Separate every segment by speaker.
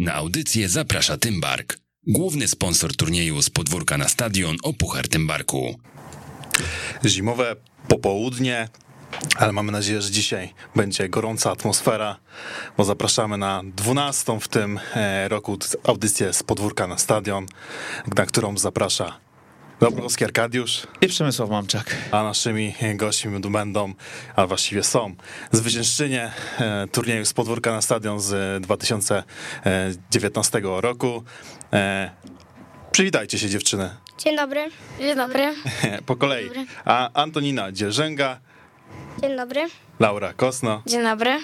Speaker 1: Na audycję zaprasza Tymbark, główny sponsor turnieju z podwórka na stadion o Puchar Tymbarku.
Speaker 2: Zimowe popołudnie, ale mamy nadzieję, że dzisiaj będzie gorąca atmosfera, bo zapraszamy na 12 w tym e, roku audycję z podwórka na stadion, na którą zaprasza Dobrowski Arkadiusz
Speaker 3: i Przemysław Mamczak.
Speaker 2: A naszymi gośćmi będą, a właściwie są, zwyciężczynie e, turnieju z podwórka na stadion z 2019 roku. E, przywitajcie się dziewczyny.
Speaker 4: Dzień dobry.
Speaker 5: Dzień dobry.
Speaker 2: Po kolei.
Speaker 5: Dobry.
Speaker 2: A Antonina Dzierżęga,
Speaker 4: Dzień dobry.
Speaker 2: Laura Kosno,
Speaker 5: Dzień dobry.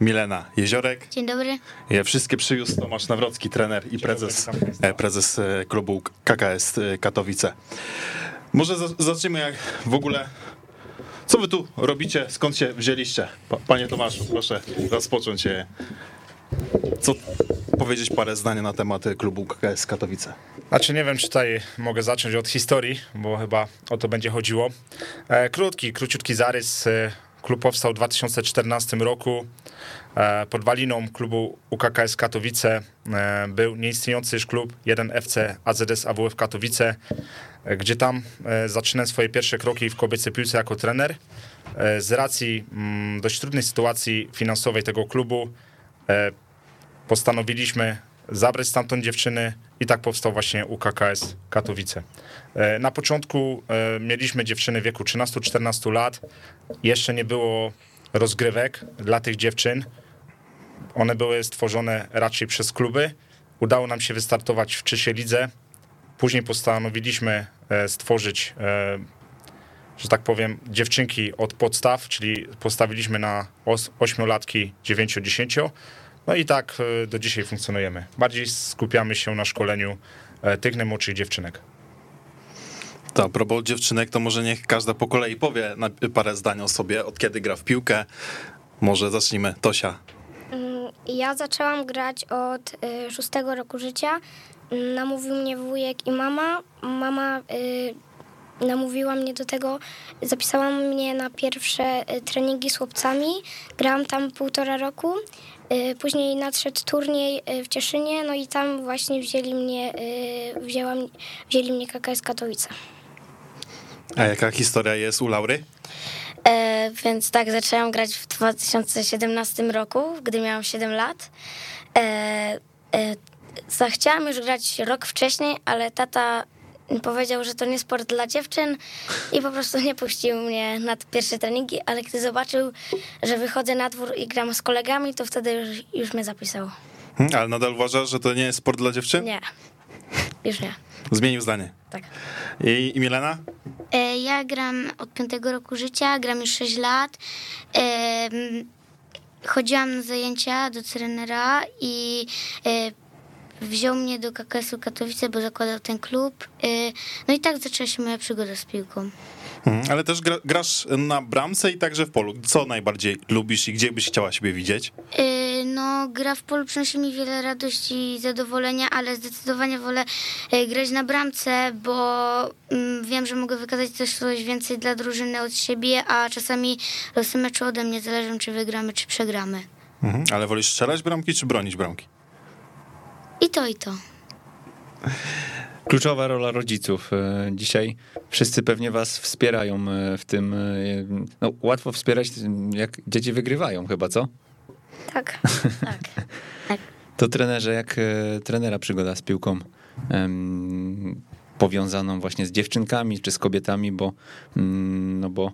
Speaker 2: Milena Jeziorek.
Speaker 4: Dzień dobry.
Speaker 2: Je wszystkie przywiózł Tomasz Nawrocki, trener i prezes, e, prezes e, klubu KKS Katowice. Może za- zacznijmy jak w ogóle. Co wy tu robicie? Skąd się wzięliście? Pa- Panie Tomaszu, proszę rozpocząć. e, Co powiedzieć parę zdań na temat e, klubu KKS Katowice?
Speaker 3: Znaczy nie wiem, czy tutaj mogę zacząć od historii, bo chyba o to będzie chodziło. E, Krótki, króciutki zarys. E, Klub powstał w 2014 roku. E, Podwaliną klubu UKKS Katowice e, był nieistniejący już klub 1FC AZS AWF Katowice, e, gdzie tam zaczynałem swoje pierwsze kroki w kobiecej piłce jako trener. Z racji mm, dość trudnej sytuacji finansowej tego klubu postanowiliśmy zabrać stamtąd dziewczyny i tak powstał właśnie UKKS Katowice. Na początku mieliśmy dziewczyny wieku 13-14 lat. Jeszcze nie było rozgrywek dla tych dziewczyn. One były stworzone raczej przez kluby. Udało nam się wystartować w trzeciej lidze. Później postanowiliśmy e, stworzyć, e, że tak powiem, dziewczynki od podstaw, czyli postawiliśmy na ośmiolatki, 9-10. No i tak e, do dzisiaj funkcjonujemy. Bardziej skupiamy się na szkoleniu tych najmłodszych dziewczynek.
Speaker 2: To a propos dziewczynek, to może niech każda po kolei powie parę zdań o sobie, od kiedy gra w piłkę. Może zacznijmy. Tosia.
Speaker 4: Mm, Ja zaczęłam grać od y, szóstego roku życia. Mm, Namówił mnie wujek i mama. Mama y, namówiła mnie do tego, zapisała mnie na pierwsze y, treningi z chłopcami. Grałam tam półtora roku. Później nadszedł turniej w Cieszynie, no i tam właśnie wzięli mnie, wzięła, wzięli mnie KKS Katowice.
Speaker 2: A jaka historia jest u Laury?
Speaker 5: E, więc tak, zaczęłam grać w 2017 roku, gdy miałam 7 lat. E, e, za- chciałam już grać rok wcześniej, ale tata powiedział, że to nie sport dla dziewczyn i po prostu nie puścił mnie na pierwsze treningi, ale gdy zobaczył, że wychodzę na dwór i gram z kolegami, to wtedy już, już mnie zapisał.
Speaker 2: Hmm, ale nadal uważasz, że to nie jest sport dla dziewczyn?
Speaker 5: Nie, już nie.
Speaker 2: Zmienił zdanie.
Speaker 5: Tak.
Speaker 2: I, I Milena?
Speaker 4: E, Ja gram od piątego roku życia, gram już 6 lat. E, Chodziłam na zajęcia do trenera i e, wziął mnie do KKS-u Katowice, bo zakładał ten klub. E, No i tak zaczęła się moja przygoda z piłką.
Speaker 2: Mhm, Ale też gra, grasz na bramce i także w polu. Co najbardziej lubisz i gdzie byś chciała siebie widzieć?
Speaker 4: E, No, gra w polu przynosi mi wiele radości i zadowolenia, ale zdecydowanie wolę e, grać na bramce, bo mm, wiem, że mogę wykazać też coś więcej dla drużyny od siebie, a czasami losy meczu ode mnie zależą, czy wygramy, czy przegramy.
Speaker 2: Mhm. Ale wolisz strzelać bramki czy bronić bramki?
Speaker 4: I to, i to.
Speaker 6: Kluczowa rola rodziców. E, Dzisiaj wszyscy pewnie was wspierają e, w tym. e, No, łatwo wspierać, jak dzieci wygrywają, chyba co?
Speaker 4: Tak. tak.
Speaker 6: To trenerze, jak trenera przygoda z piłką powiązaną właśnie z dziewczynkami czy z kobietami, bo, mm, no bo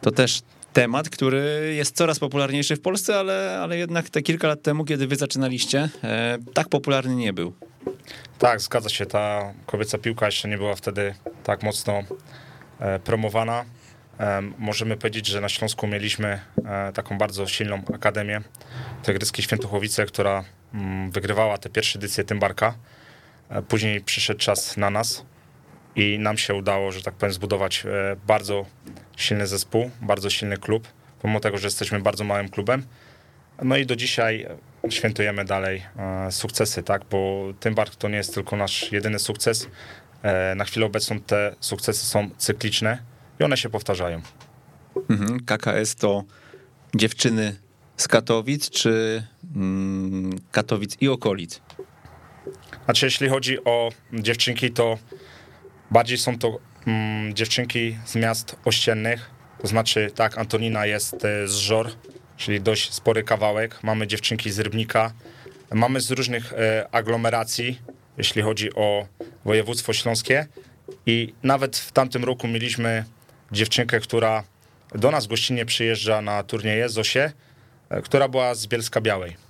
Speaker 6: to też temat, który jest coraz popularniejszy w Polsce, ale, ale jednak te kilka lat temu, kiedy wy zaczynaliście, e, tak popularny nie był.
Speaker 3: Tak, zgadza się. Ta kobieca piłka jeszcze nie była wtedy tak mocno e, promowana. Em, Możemy powiedzieć, że na Śląsku mieliśmy e, taką bardzo silną akademię Tygryskie Świętochowice, która mm, wygrywała te pierwsze edycje Tymbarka. E, Później przyszedł czas na nas i nam się udało, że tak powiem, zbudować e, bardzo silny zespół, bardzo silny klub, pomimo tego, że jesteśmy bardzo małym klubem. No i do dzisiaj świętujemy dalej e, sukcesy, tak? Bo Tymbark to nie jest tylko nasz jedyny sukces. E, Na chwilę obecną te sukcesy są cykliczne i one się powtarzają.
Speaker 6: Mhm. KKS to dziewczyny z Katowic, czy mm, Katowic i okolic?
Speaker 3: Znaczy, jeśli chodzi o dziewczynki, to bardziej są to mm, dziewczynki z miast ościennych. To znaczy, tak, Antonina jest e, z Żor, czyli dość spory kawałek. Mamy dziewczynki z Rybnika. Mamy z różnych e, aglomeracji, jeśli chodzi o województwo śląskie. I nawet w tamtym roku mieliśmy dziewczynkę, która do nas gościnnie przyjeżdża na turnieje, Zosie, e, która była z Bielska Białej.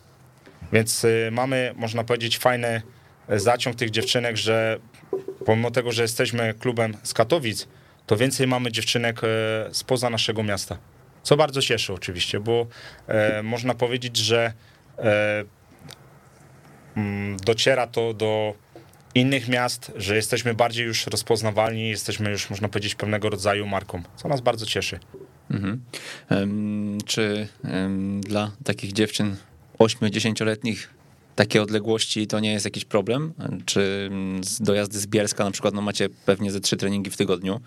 Speaker 3: Więc y, mamy, można powiedzieć, fajny e, zaciąg tych dziewczynek, że pomimo tego, że jesteśmy klubem z Katowic, to więcej mamy dziewczynek e, spoza naszego miasta. Co bardzo cieszy oczywiście, bo e, można powiedzieć, że e, mm, dociera to do innych miast, że jesteśmy bardziej już rozpoznawalni, jesteśmy już, można powiedzieć, pewnego rodzaju marką, co nas bardzo cieszy.
Speaker 6: Mhm. Em, Czy em, dla takich dziewczyn 8-10-letnich takie odległości to nie jest jakiś problem? Czy mm, z- dojazdy z Bielska na przykład, no macie pewnie ze trzy treningi w tygodniu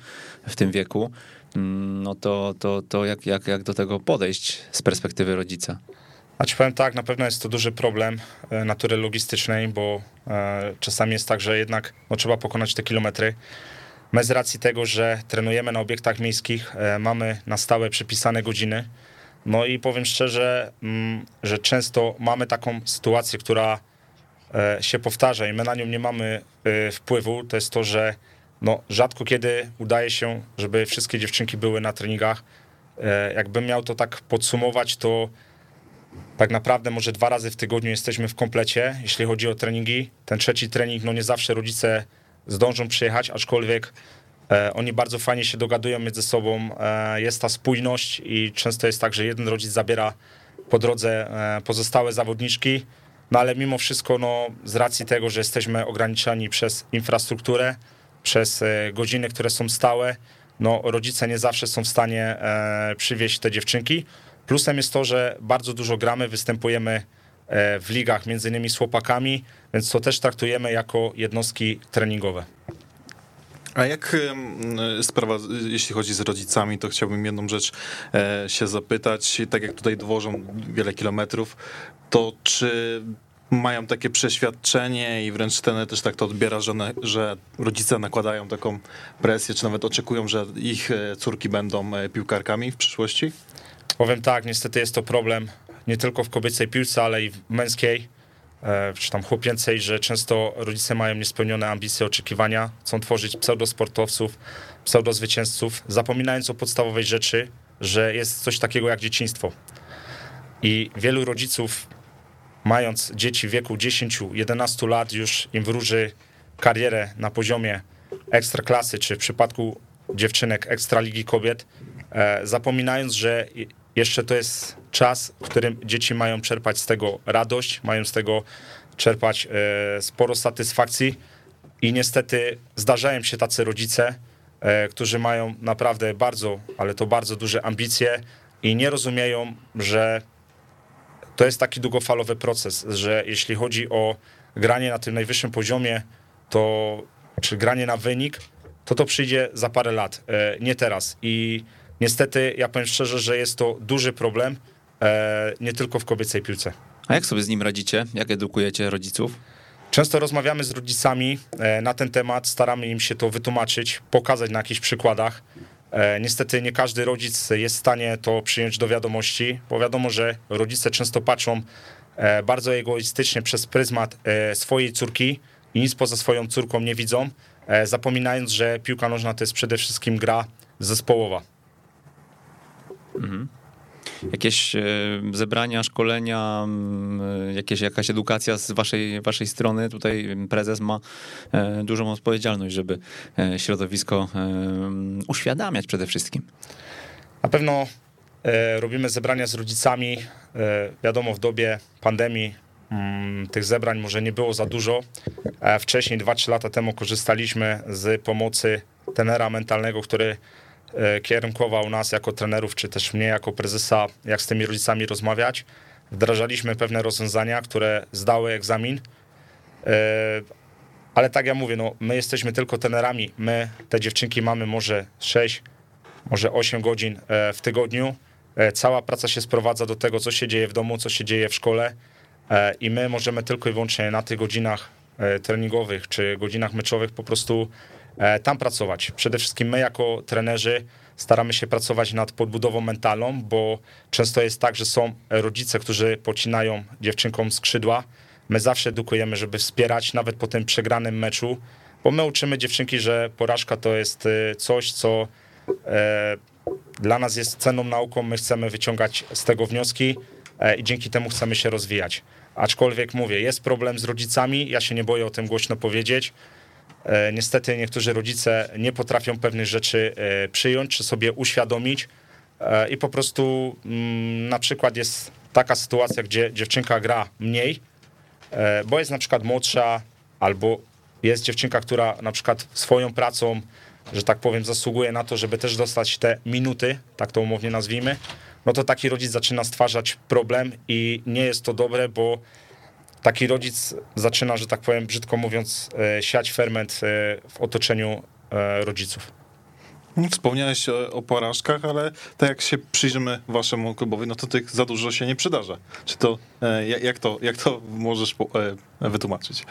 Speaker 6: w tym wieku, mm, no to, to, to jak, jak, jak do tego podejść z perspektywy rodzica?
Speaker 3: A ci powiem tak, na pewno jest to duży problem e, natury logistycznej, bo e, czasami jest tak, że jednak no, trzeba pokonać te kilometry. My z racji tego, że trenujemy na obiektach miejskich, e, mamy na stałe przypisane godziny. No i powiem szczerze, mm, że często mamy taką sytuację, która e, się powtarza i my na nią nie mamy e, wpływu. To jest to, że no, rzadko kiedy udaje się, żeby wszystkie dziewczynki były na treningach. E, Jakbym miał to tak podsumować, to tak naprawdę może dwa razy w tygodniu jesteśmy w komplecie, jeśli chodzi o treningi. Ten trzeci trening, no nie zawsze rodzice zdążą przyjechać, aczkolwiek oni bardzo fajnie się dogadują między sobą. E, jest ta spójność i często jest tak, że jeden rodzic zabiera po drodze e, pozostałe zawodniczki, no ale mimo wszystko, no z racji tego, że jesteśmy ograniczani przez infrastrukturę, przez e, godziny, które są stałe, no rodzice nie zawsze są w stanie e, przywieźć te dziewczynki. Plusem jest to, że bardzo dużo gramy, występujemy e, w ligach, między innymi z chłopakami, więc to też traktujemy jako jednostki treningowe.
Speaker 2: A jak sprawa, jeśli chodzi z rodzicami, to chciałbym jedną rzecz e, się zapytać. Tak jak tutaj dwożą wiele kilometrów, to czy mają takie przeświadczenie i wręcz ten też tak to odbiera, że, one, że rodzice nakładają taką presję, czy nawet oczekują, że ich e, córki będą e, piłkarkami w przyszłości?
Speaker 3: Powiem tak, niestety jest to problem nie tylko w kobiecej piłce, ale i w męskiej, czy tam chłopięcej, że często rodzice mają niespełnione ambicje, oczekiwania, chcą tworzyć pseudosportowców, pseudozwycięzców, zapominając o podstawowej rzeczy, że jest coś takiego jak dzieciństwo. I wielu rodziców, mając dzieci w wieku 10-11 lat, już im wróży karierę na poziomie ekstraklasy, czy w przypadku dziewczynek ekstraligi kobiet, e, zapominając, że jeszcze to jest czas, w którym dzieci mają czerpać z tego radość, mają z tego czerpać e, sporo satysfakcji i niestety zdarzają się tacy rodzice, e, którzy mają naprawdę bardzo, ale to bardzo duże ambicje i nie rozumieją, że to jest taki długofalowy proces, że jeśli chodzi o granie na tym najwyższym poziomie, to czy granie na wynik, to to przyjdzie za parę lat, e, nie teraz. I niestety, ja powiem szczerze, że jest to duży problem, nie tylko w kobiecej piłce.
Speaker 6: A jak sobie z nim radzicie? Jak edukujecie rodziców?
Speaker 3: Często rozmawiamy z rodzicami e, na ten temat, staramy im się to wytłumaczyć, pokazać na jakichś przykładach. E, Niestety nie każdy rodzic jest w stanie to przyjąć do wiadomości, bo wiadomo, że rodzice często patrzą e, bardzo egoistycznie przez pryzmat e, swojej córki i nic poza swoją córką nie widzą, e, zapominając, że piłka nożna to jest przede wszystkim gra zespołowa.
Speaker 6: Jakieś e, zebrania, szkolenia, jakieś, jakaś edukacja z waszej, waszej strony? Tutaj prezes ma e, dużą odpowiedzialność, żeby e, środowisko uświadamiać przede wszystkim.
Speaker 3: Na pewno robimy zebrania z rodzicami. Wiadomo, w dobie pandemii mm, tych zebrań może nie było za dużo. Wcześniej, 2-3 lata temu, korzystaliśmy z pomocy tenera mentalnego, który kierunkował nas jako trenerów, czy też mnie jako prezesa, jak z tymi rodzicami rozmawiać. Wdrażaliśmy pewne rozwiązania, które zdały egzamin. E, ale tak ja mówię, no, my jesteśmy tylko trenerami. My, te dziewczynki, mamy może 6, może 8 godzin e, w tygodniu. E, Cała praca się sprowadza do tego, co się dzieje w domu, co się dzieje w szkole e, i my możemy tylko i wyłącznie na tych godzinach e, treningowych czy godzinach meczowych po prostu e, tam pracować. Przede wszystkim my jako trenerzy staramy się pracować nad podbudową mentalną, bo często jest tak, że są rodzice, którzy pocinają dziewczynkom skrzydła. My zawsze edukujemy, żeby wspierać nawet po tym przegranym meczu, bo my uczymy dziewczynki, że porażka to jest e, coś, co e, dla nas jest cenną nauką, my chcemy wyciągać z tego wnioski e, i dzięki temu chcemy się rozwijać. Aczkolwiek mówię, jest problem z rodzicami, ja się nie boję o tym głośno powiedzieć. E, Niestety niektórzy rodzice nie potrafią pewnych rzeczy e, przyjąć czy sobie uświadomić. E, i po prostu mm, na przykład jest taka sytuacja, gdzie dziewczynka gra mniej, bo jest na przykład młodsza albo jest dziewczynka, która na przykład swoją pracą, że tak powiem, zasługuje na to, żeby też dostać te minuty, tak to umownie nazwijmy, no to taki rodzic zaczyna stwarzać problem i nie jest to dobre, bo taki rodzic zaczyna, że tak powiem, brzydko mówiąc, e, siać ferment e, w otoczeniu e, rodziców.
Speaker 2: Wspomniałeś o, porażkach, ale tak jak się przyjrzymy waszemu klubowi, no to tych za dużo się nie przydarza. Czy to, jak, to, jak to możesz wytłumaczyć?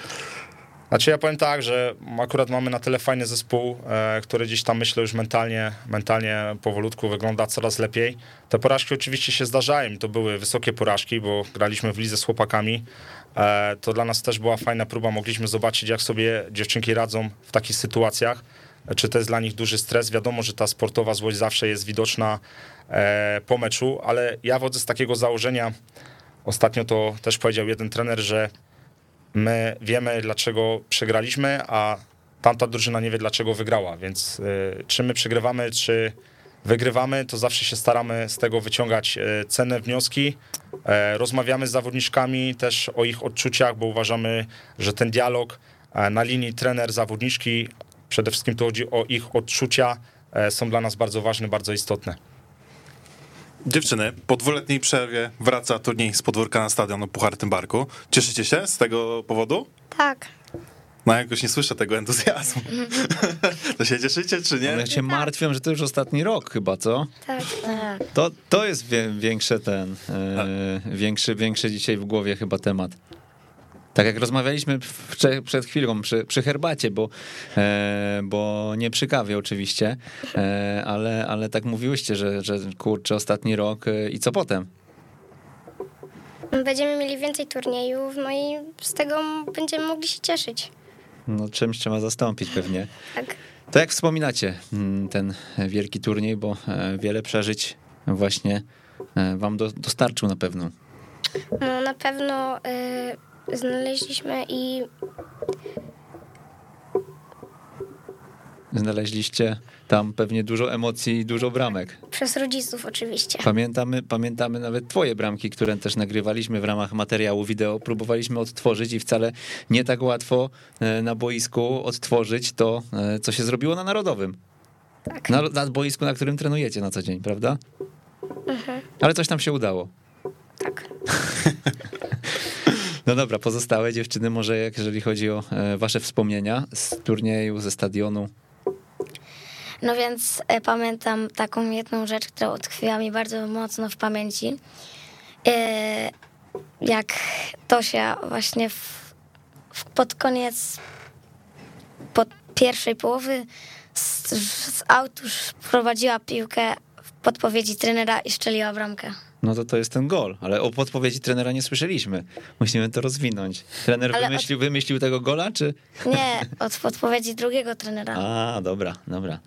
Speaker 3: Znaczy ja powiem tak, że akurat mamy na tyle fajny zespół, który gdzieś tam myślę już mentalnie, mentalnie powolutku wygląda coraz lepiej. Te porażki oczywiście się zdarzają, to były wysokie porażki, bo graliśmy w lidze z chłopakami. E, To dla nas też była fajna próba, mogliśmy zobaczyć jak sobie dziewczynki radzą w takich sytuacjach. Czy to jest dla nich duży stres? Wiadomo, że ta sportowa złość zawsze jest widoczna e, po meczu, ale ja wodzę z takiego założenia, ostatnio to też powiedział jeden trener, że my wiemy, dlaczego przegraliśmy, a tamta drużyna nie wie, dlaczego wygrała. Więc czy my przegrywamy, czy wygrywamy, to zawsze się staramy z tego wyciągać y, cenne wnioski. E, Rozmawiamy z zawodniczkami też o ich odczuciach, bo uważamy, że ten dialog e, na linii trener-zawodniczki, przede wszystkim to chodzi o ich odczucia, e, są dla nas bardzo ważne, bardzo istotne.
Speaker 2: Dziewczyny, po dwuletniej przerwie wraca turniej z podwórka na stadion o Puchar Tymbarku. Cieszycie się z tego powodu?
Speaker 4: Tak.
Speaker 2: No jakoś nie słyszę tego entuzjazmu. to się cieszycie, czy nie?
Speaker 6: Ale ja się martwią, że to już ostatni rok chyba, co?
Speaker 4: Tak.
Speaker 5: Tak.
Speaker 6: To, to jest wie, większe ten, e, większy, większy dzisiaj w głowie chyba temat. Tak jak rozmawialiśmy prze, przed chwilą przy, przy herbacie, bo, e, bo nie przy kawie oczywiście, e, ale, ale tak mówiłyście, że, że kurczę ostatni rok e, i co potem?
Speaker 4: Będziemy mieli więcej turniejów, no i z tego będziemy mogli się cieszyć.
Speaker 6: No czymś trzeba zastąpić pewnie.
Speaker 4: Tak.
Speaker 6: To jak wspominacie mm, ten wielki turniej, bo e, wiele przeżyć właśnie e, wam do, dostarczył na pewno.
Speaker 4: No na pewno y, znaleźliśmy i
Speaker 6: Znaleźliście tam pewnie dużo emocji i dużo bramek.
Speaker 4: przez rodziców oczywiście.
Speaker 6: Pamiętamy, pamiętamy nawet twoje bramki, które też nagrywaliśmy w ramach materiału wideo. Próbowaliśmy odtworzyć i wcale nie tak łatwo e, na boisku odtworzyć to, e, co się zrobiło na Narodowym.
Speaker 4: Tak.
Speaker 6: Na, na boisku, na którym trenujecie na co dzień, prawda? Ale coś tam się udało.
Speaker 4: Tak.
Speaker 6: No dobra, pozostałe dziewczyny, może jak jeżeli chodzi o e, wasze wspomnienia z turnieju, ze stadionu.
Speaker 5: No więc e, pamiętam taką jedną rzecz, która utkwiła mi bardzo mocno w pamięci. E, jak Tosia właśnie w, w, pod koniec, pod pierwszej połowy z, z autu prowadziła piłkę w podpowiedzi trenera i szczeliła bramkę.
Speaker 6: No to to jest ten gol, ale o podpowiedzi trenera nie słyszeliśmy. Musimy to rozwinąć. Trener
Speaker 5: Ale od-
Speaker 6: wymyślił, wymyślił tego gola, czy...
Speaker 5: Nie, od podpowiedzi drugiego trenera.
Speaker 6: A, dobra, dobra.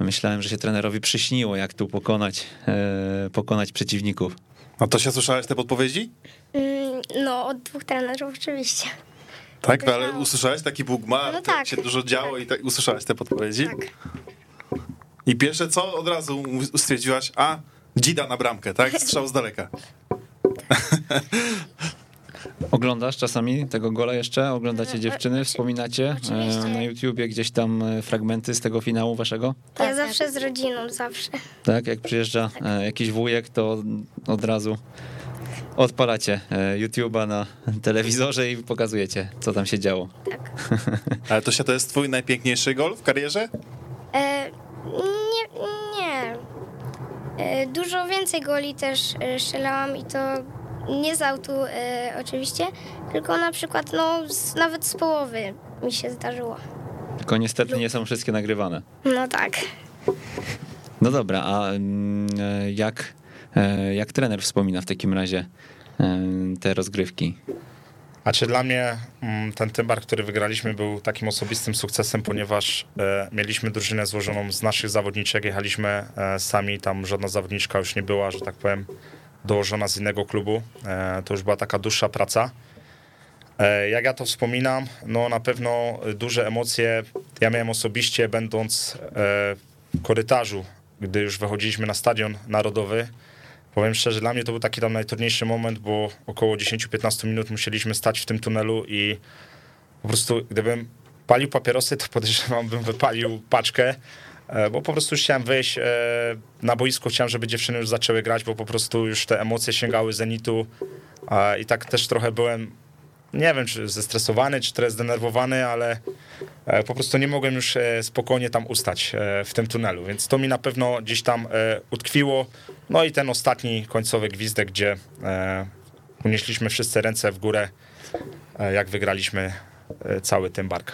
Speaker 6: Myślałem, że się trenerowi przyśniło, jak tu pokonać, e, pokonać przeciwników.
Speaker 2: A to się słyszałeś te podpowiedzi?
Speaker 4: Mm, no od dwóch trenerów oczywiście.
Speaker 2: Tak, ale usłyszałeś taki Bóg ma,
Speaker 4: No
Speaker 2: tak.
Speaker 4: tak.
Speaker 2: się dużo działo i tak usłyszałeś te podpowiedzi?
Speaker 4: Tak.
Speaker 2: I pierwsze co od razu stwierdziłaś, a dzida na bramkę, tak? Strzał z daleka.
Speaker 6: Oglądasz czasami tego gola jeszcze? Oglądacie dziewczyny? Wspominacie
Speaker 4: oczywiście.
Speaker 6: e, na YouTubie gdzieś tam e, fragmenty z tego finału waszego?
Speaker 4: ja
Speaker 5: Tak,
Speaker 4: zawsze z rodziną, zawsze.
Speaker 6: Tak, jak przyjeżdża e, jakiś wujek, to od razu odpalacie e, YouTube'a na telewizorze i pokazujecie, co tam się działo.
Speaker 2: Ale Tosia, to jest twój najpiękniejszy gol w karierze?
Speaker 4: E, nie, nie. E, dużo więcej goli też e, strzelałam i to nie z autu e, oczywiście, tylko na przykład no z, nawet z połowy mi się zdarzyło.
Speaker 6: Tylko niestety nie są wszystkie nagrywane.
Speaker 4: No tak.
Speaker 6: No dobra, a mm, e, jak, e, jak trener wspomina w takim razie e, te rozgrywki?
Speaker 3: A czy dla mnie mm, ten tymbar, który wygraliśmy, był takim osobistym sukcesem, ponieważ e, mieliśmy drużynę złożoną z naszych zawodniczek, jechaliśmy e, sami, tam żadna zawodniczka już nie była, że tak powiem, dołożona z innego klubu. E, to już była taka dłuższa praca. Jak ja to wspominam, no na pewno duże emocje ja miałem osobiście, będąc w korytarzu, gdy już wychodziliśmy na stadion narodowy. Powiem szczerze, dla mnie to był taki tam najtrudniejszy moment, bo około 10-15 minut musieliśmy stać w tym tunelu i po prostu gdybym palił papierosy, to podejrzewam, bym wypalił paczkę, e, bo po prostu chciałem wyjść e, na boisko, chciałem, żeby dziewczyny już zaczęły grać, bo po prostu już te emocje sięgały zenitu i tak też trochę byłem, nie wiem, czy zestresowany, czy trochę zdenerwowany, ale e, po prostu nie mogłem już spokojnie tam ustać w tym tunelu, więc to mi na pewno gdzieś tam utkwiło. No i ten ostatni końcowy gwizdek, gdzie unieśliśmy wszyscy ręce w górę, jak wygraliśmy cały tym bark.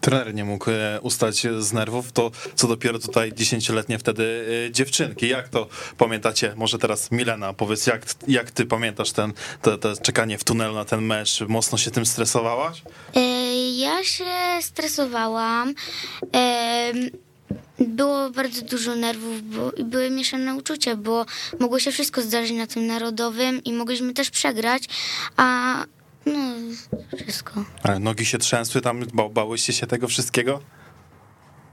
Speaker 2: Trener nie mógł e, ustać z nerwów, to co dopiero tutaj dziesięcioletnie wtedy e, dziewczynki. Jak to pamiętacie? Może teraz Milena, powiedz, jak, jak ty pamiętasz ten, to, to czekanie w tunelu na ten mecz? Mocno się tym stresowałaś?
Speaker 5: E, ja się stresowałam. Było bardzo dużo nerwów bo, i były mieszane uczucia, bo mogło się wszystko zdarzyć na tym narodowym i mogliśmy też przegrać, a no, wszystko.
Speaker 2: Ale nogi się trzęsły tam, ba bałyście się tego wszystkiego?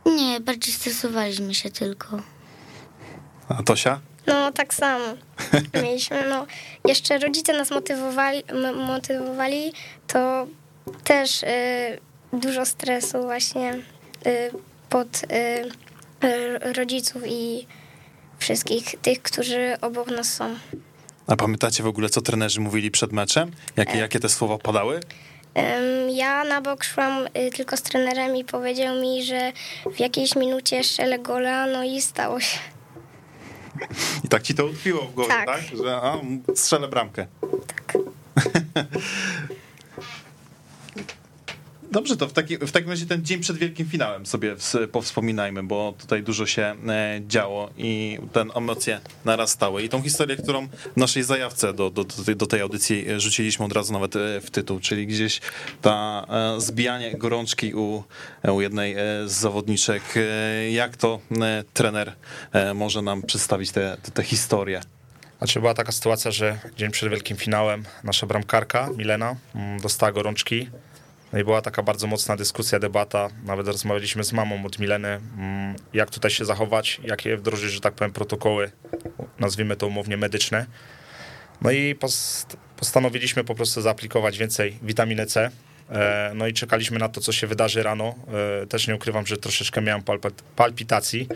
Speaker 5: Nie, bardziej stresowaliśmy się tylko.
Speaker 2: A Tosia?
Speaker 4: No, tak samo. Mieliśmy, no, jeszcze rodzice nas motywowali, motywowali to też y, dużo stresu właśnie y, pod y, rodziców i wszystkich tych, którzy obok nas są.
Speaker 2: A pamiętacie w ogóle, co trenerzy mówili przed meczem? Jakie, jakie te słowa padały?
Speaker 4: Ja na bok szłam y, tylko z trenerem i powiedział mi, że w jakiejś minucie strzelę gola, no i stało się.
Speaker 2: I tak ci to utkwiło w głowie, tak? tak? Że a, strzelę bramkę.
Speaker 4: Tak.
Speaker 2: Dobrze, to w, taki, w takim razie ten dzień przed wielkim finałem sobie powspominajmy, bo tutaj dużo się e, działo i ten emocje narastały. I tą historię, którą w naszej zajawce do, do, do tej audycji rzuciliśmy od razu nawet e, w tytuł, czyli gdzieś ta e, zbijanie gorączki u, u jednej z zawodniczek. Jak to trener może nam przedstawić tę te, te historię?
Speaker 3: Znaczy była taka sytuacja, że dzień przed wielkim finałem nasza bramkarka Milena mm, dostała gorączki no i była taka bardzo mocna dyskusja, debata. Nawet rozmawialiśmy z mamą od Mileny, mm, jak tutaj się zachować, jakie wdrożyć, że tak powiem, protokoły, nazwijmy to umownie medyczne. No i post postanowiliśmy po prostu zaaplikować więcej witaminy C. E, no i czekaliśmy na to, co się wydarzy rano. E, też nie ukrywam, że troszeczkę miałem palpitacji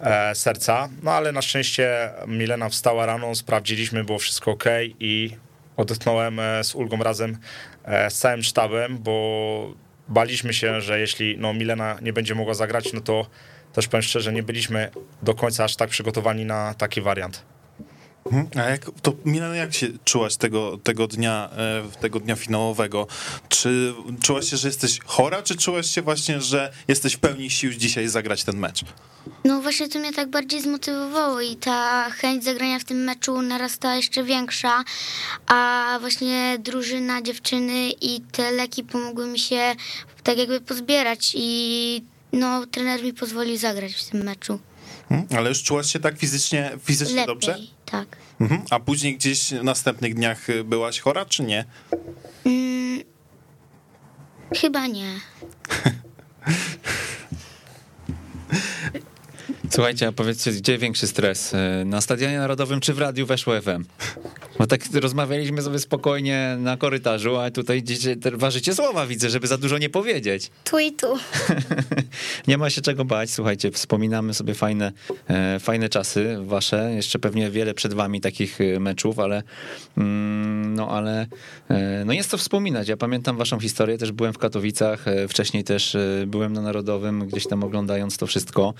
Speaker 3: e, serca, no ale na szczęście Milena wstała rano, sprawdziliśmy, było wszystko ok i odetchnąłem z ulgą razem z całym sztabem, bo baliśmy się, że jeśli no, Milena nie będzie mogła zagrać, no to też powiem szczerze, nie byliśmy do końca aż tak przygotowani na taki wariant.
Speaker 2: Mhm. A jak, to Milena, jak się czułaś tego, tego dnia, e, tego dnia finałowego? Czy czułaś się, że jesteś chora, czy czułaś się właśnie, że jesteś w pełni sił dzisiaj zagrać ten mecz?
Speaker 5: No właśnie to mnie tak bardziej zmotywowało i ta chęć zagrania w tym meczu narastała jeszcze większa, a właśnie drużyna, dziewczyny i te leki pomogły mi się tak jakby pozbierać i no trener mi pozwolił zagrać w tym meczu.
Speaker 2: Hmm, ale już czułaś się tak fizycznie, fizycznie
Speaker 5: Lepiej,
Speaker 2: dobrze?
Speaker 5: Tak.
Speaker 2: Mhm. A później gdzieś w następnych dniach byłaś chora, czy nie?
Speaker 5: Mm, chyba nie.
Speaker 6: Słuchajcie, a powiedzcie, gdzie większy stres? E, na Stadionie Narodowym czy w Radiu Weszło FM? Bo tak rozmawialiśmy sobie spokojnie na korytarzu, a tutaj ważycie słowa, widzę, żeby za dużo nie powiedzieć.
Speaker 4: Tu i tu.
Speaker 6: nie ma się czego bać, słuchajcie, wspominamy sobie fajne, e, fajne czasy wasze, jeszcze pewnie wiele przed wami takich e, meczów, ale mm, no ale no jest to wspominać. Ja pamiętam waszą historię, też byłem w Katowicach, wcześniej też byłem na Narodowym, gdzieś tam oglądając to wszystko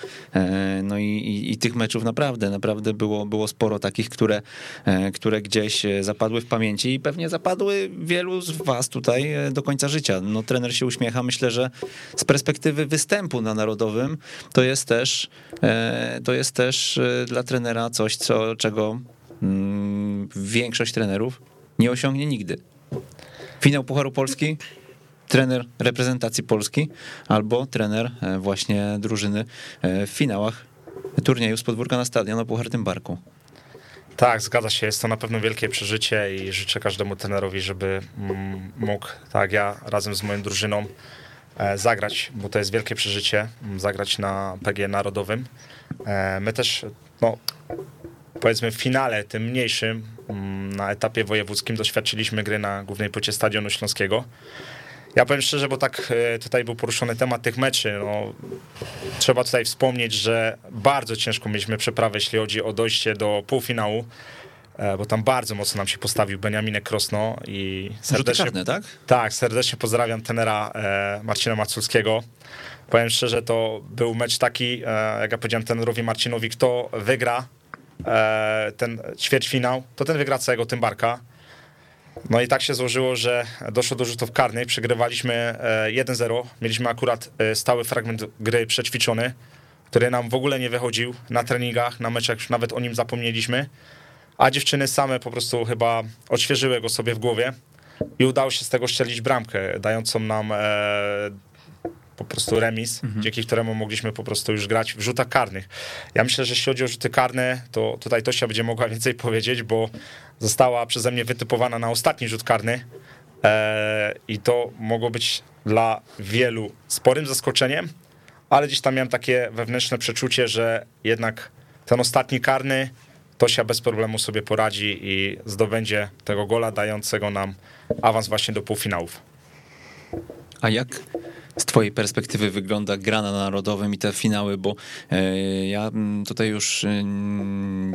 Speaker 6: no i, i, i, tych meczów naprawdę, naprawdę było, było sporo takich, które, e, które gdzieś któreś zapadły w pamięci i pewnie zapadły wielu z was tutaj do końca życia. No trener się uśmiecha, myślę, że z perspektywy występu na Narodowym to jest też, to jest też dla trenera coś, co, czego mm, większość trenerów nie osiągnie nigdy. Finał Pucharu Polski, trener reprezentacji Polski albo trener e, właśnie drużyny e, w finałach turnieju z podwórka na stadion o Puchartym Barku.
Speaker 3: Tak, zgadza się. Jest to na pewno wielkie przeżycie i życzę każdemu trenerowi, żeby mm, mógł, tak ja razem z moją drużyną, e, zagrać, bo to jest wielkie przeżycie, mm, zagrać na PG Narodowym. My też, no, powiedzmy w finale, tym mniejszym, mm, na etapie wojewódzkim doświadczyliśmy gry na głównej płycie Stadionu Śląskiego. Ja powiem szczerze, bo tak e, tutaj był poruszony temat tych meczy. No, trzeba tutaj wspomnieć, że bardzo ciężko mieliśmy przeprawę, jeśli chodzi o dojście do półfinału, e, bo tam bardzo mocno nam się postawił Beniaminek Krosno i
Speaker 6: serdecznie, karne, tak?
Speaker 3: Tak, serdecznie pozdrawiam tenera e, Marcina Maculskiego. Powiem szczerze, to był mecz taki, jak ja powiedziałem tenerowi Marcinowi, kto wygra ten ćwierćfinał, to ten wygra całego Tymbarka. No i tak się złożyło, że doszło do rzutów karnych, przegrywaliśmy 1-0, e, mieliśmy akurat e, stały fragment gry przećwiczony, który nam w ogóle nie wychodził na treningach, na meczach już nawet o nim zapomnieliśmy, a dziewczyny same po prostu chyba odświeżyły go sobie w głowie i udało się z tego szczelić bramkę, dającą nam e, po prostu remis, mhm. dzięki któremu mogliśmy po prostu już grać w rzutach karnych. Ja myślę, że jeśli chodzi o rzuty karne, to tutaj Tosia będzie mogła więcej powiedzieć, bo została przeze mnie wytypowana na ostatni rzut karny e, i to mogło być dla wielu sporym zaskoczeniem, ale gdzieś tam miałem takie wewnętrzne przeczucie, że jednak ten ostatni karny Tosia bez problemu sobie poradzi i zdobędzie tego gola dającego nam awans właśnie do półfinałów.
Speaker 6: A jak z twojej perspektywy wygląda gra na Narodowym i te finały, bo e, ja mm, tutaj już e,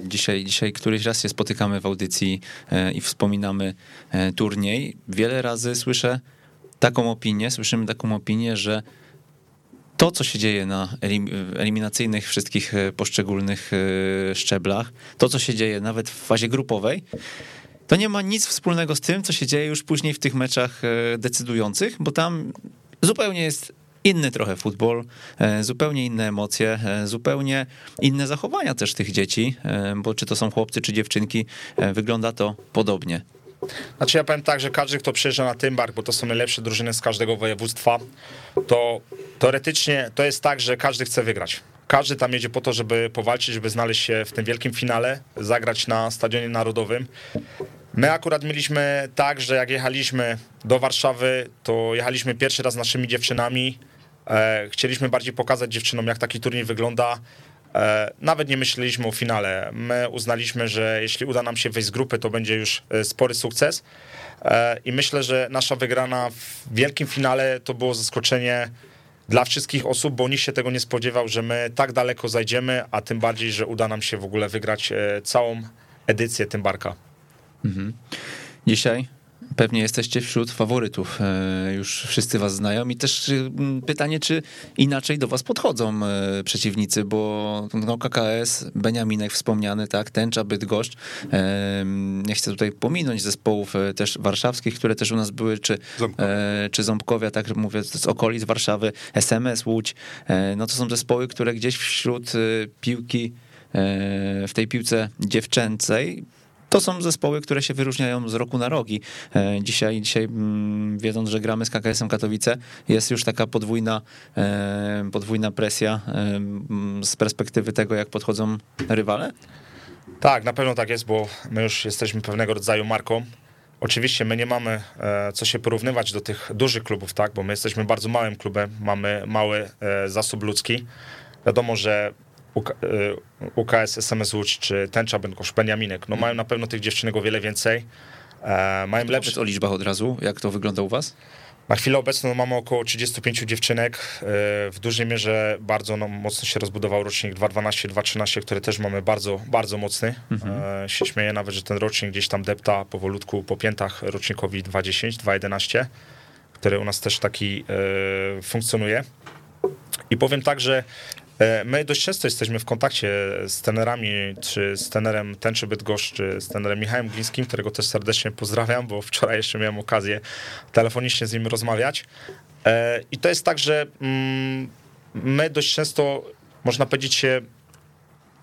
Speaker 6: dzisiaj, dzisiaj któryś raz się spotykamy w audycji e, i wspominamy turniej. Wiele razy słyszę taką opinię, słyszymy taką opinię, że to, co się dzieje na eliminacyjnych wszystkich poszczególnych szczeblach, to, co się dzieje nawet w fazie grupowej, to nie ma nic wspólnego z tym, co się dzieje już później w tych meczach decydujących, bo tam zupełnie jest inny trochę futbol, e, zupełnie inne emocje, e, zupełnie inne zachowania też tych dzieci, e, bo czy to są chłopcy, czy dziewczynki, wygląda to podobnie.
Speaker 3: Znaczy ja powiem tak, że każdy, kto przyjeżdża na Tymbark, bo to są najlepsze drużyny z każdego województwa, to teoretycznie to jest tak, że każdy chce wygrać. Każdy tam jedzie po to, żeby powalczyć, żeby znaleźć się w tym wielkim finale, zagrać na Stadionie Narodowym. My akurat mieliśmy tak, że jak jechaliśmy do Warszawy, to jechaliśmy pierwszy raz z naszymi dziewczynami. E, chcieliśmy bardziej pokazać dziewczynom, jak taki turniej wygląda. E, nawet nie myśleliśmy o finale. My uznaliśmy, że jeśli uda nam się wejść z grupy, to będzie już e, spory sukces. I myślę, że nasza wygrana w wielkim finale to było zaskoczenie dla wszystkich osób, bo nikt się tego nie spodziewał, że my tak daleko zajdziemy, a tym bardziej, że uda nam się w ogóle wygrać całą edycję Tymbarka.
Speaker 6: Mhm. Dzisiaj pewnie jesteście wśród faworytów. E, już wszyscy was znają i też y, pytanie, czy inaczej do was podchodzą e, przeciwnicy, bo no, KKS, Beniaminek wspomniany, tak, Tęcza, Bydgoszcz. E, nie chcę tutaj pominąć zespołów też warszawskich, które też u nas były, czy, czy Ząbkowia, tak mówię, z okolic Warszawy, SMS, Łódź. No to są zespoły, które gdzieś wśród piłki w tej piłce dziewczęcej to są zespoły, które się wyróżniają z roku na rogi. E, dzisiaj, dzisiaj mm, wiedząc, że gramy z KKS-em Katowice, jest już taka podwójna, e, podwójna presja e, mm, z perspektywy tego, jak podchodzą rywale?
Speaker 3: Tak, na pewno tak jest, bo my już jesteśmy pewnego rodzaju marką. Oczywiście my nie mamy co się porównywać do tych dużych klubów, tak, bo my jesteśmy bardzo małym klubem, mamy mały zasób ludzki. Wiadomo, że UKS, SMS Łódź czy Tęcza Będkosz, Beniaminek, no mają na pewno tych dziewczynek o wiele więcej.
Speaker 6: E, mają lepsze... o liczbach od razu, jak to wygląda u was?
Speaker 3: Na chwilę obecną mamy około 35 dziewczynek. E, w dużej mierze bardzo no, mocno się rozbudował rocznik 2.12-2.13, który też mamy bardzo, bardzo mocny. Mhm. E, się śmieję nawet, że ten rocznik gdzieś tam depta powolutku po piętach rocznikowi 2.10, 2.11, który u nas też taki funkcjonuje. I powiem tak, że E, my dość często jesteśmy w kontakcie z tenerami, czy z tenerem Tęczy Bydgoszcz, czy z tenerem Michałem Glińskim, którego też serdecznie pozdrawiam, bo wczoraj jeszcze miałem okazję telefonicznie z nim rozmawiać. E, I to jest tak, że mm, my dość często, można powiedzieć, się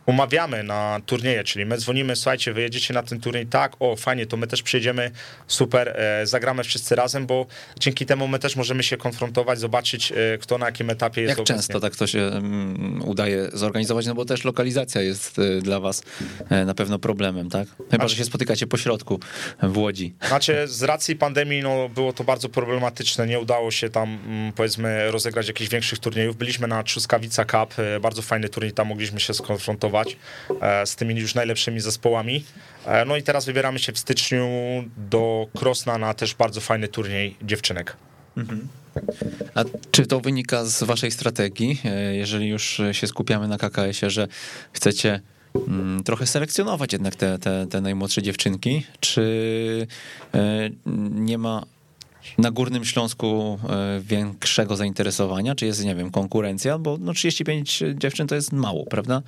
Speaker 3: umawiamy na turnieje, czyli my dzwonimy, słuchajcie, wyjedziecie na ten turniej, tak, o fajnie, to my też przyjedziemy, super, e, zagramy wszyscy razem, bo dzięki temu my też możemy się konfrontować, zobaczyć, e, kto na jakim etapie jest
Speaker 6: Jak
Speaker 3: obecnie.
Speaker 6: często tak to się mm, udaje zorganizować, no bo też lokalizacja jest y, dla was e, na pewno problemem, tak? Chyba, że się spotykacie po środku w Łodzi.
Speaker 3: Znaczy, z racji pandemii, no, było to bardzo problematyczne, nie udało się tam, mm, powiedzmy, rozegrać jakichś większych turniejów. Byliśmy na Trzuskawica Cup, e, bardzo fajny turniej, tam mogliśmy się skonfrontować e, z tymi już najlepszymi zespołami. E, No i teraz wybieramy się w styczniu do Krosna na też bardzo fajny turniej dziewczynek.
Speaker 6: A czy to wynika z waszej strategii, e, jeżeli już się skupiamy na KKS-ie, że chcecie mm, trochę selekcjonować jednak te, te, te najmłodsze dziewczynki, czy nie ma na Górnym Śląsku większego zainteresowania, czy jest, nie wiem, konkurencja, bo no 35 dziewczyn to jest mało, prawda?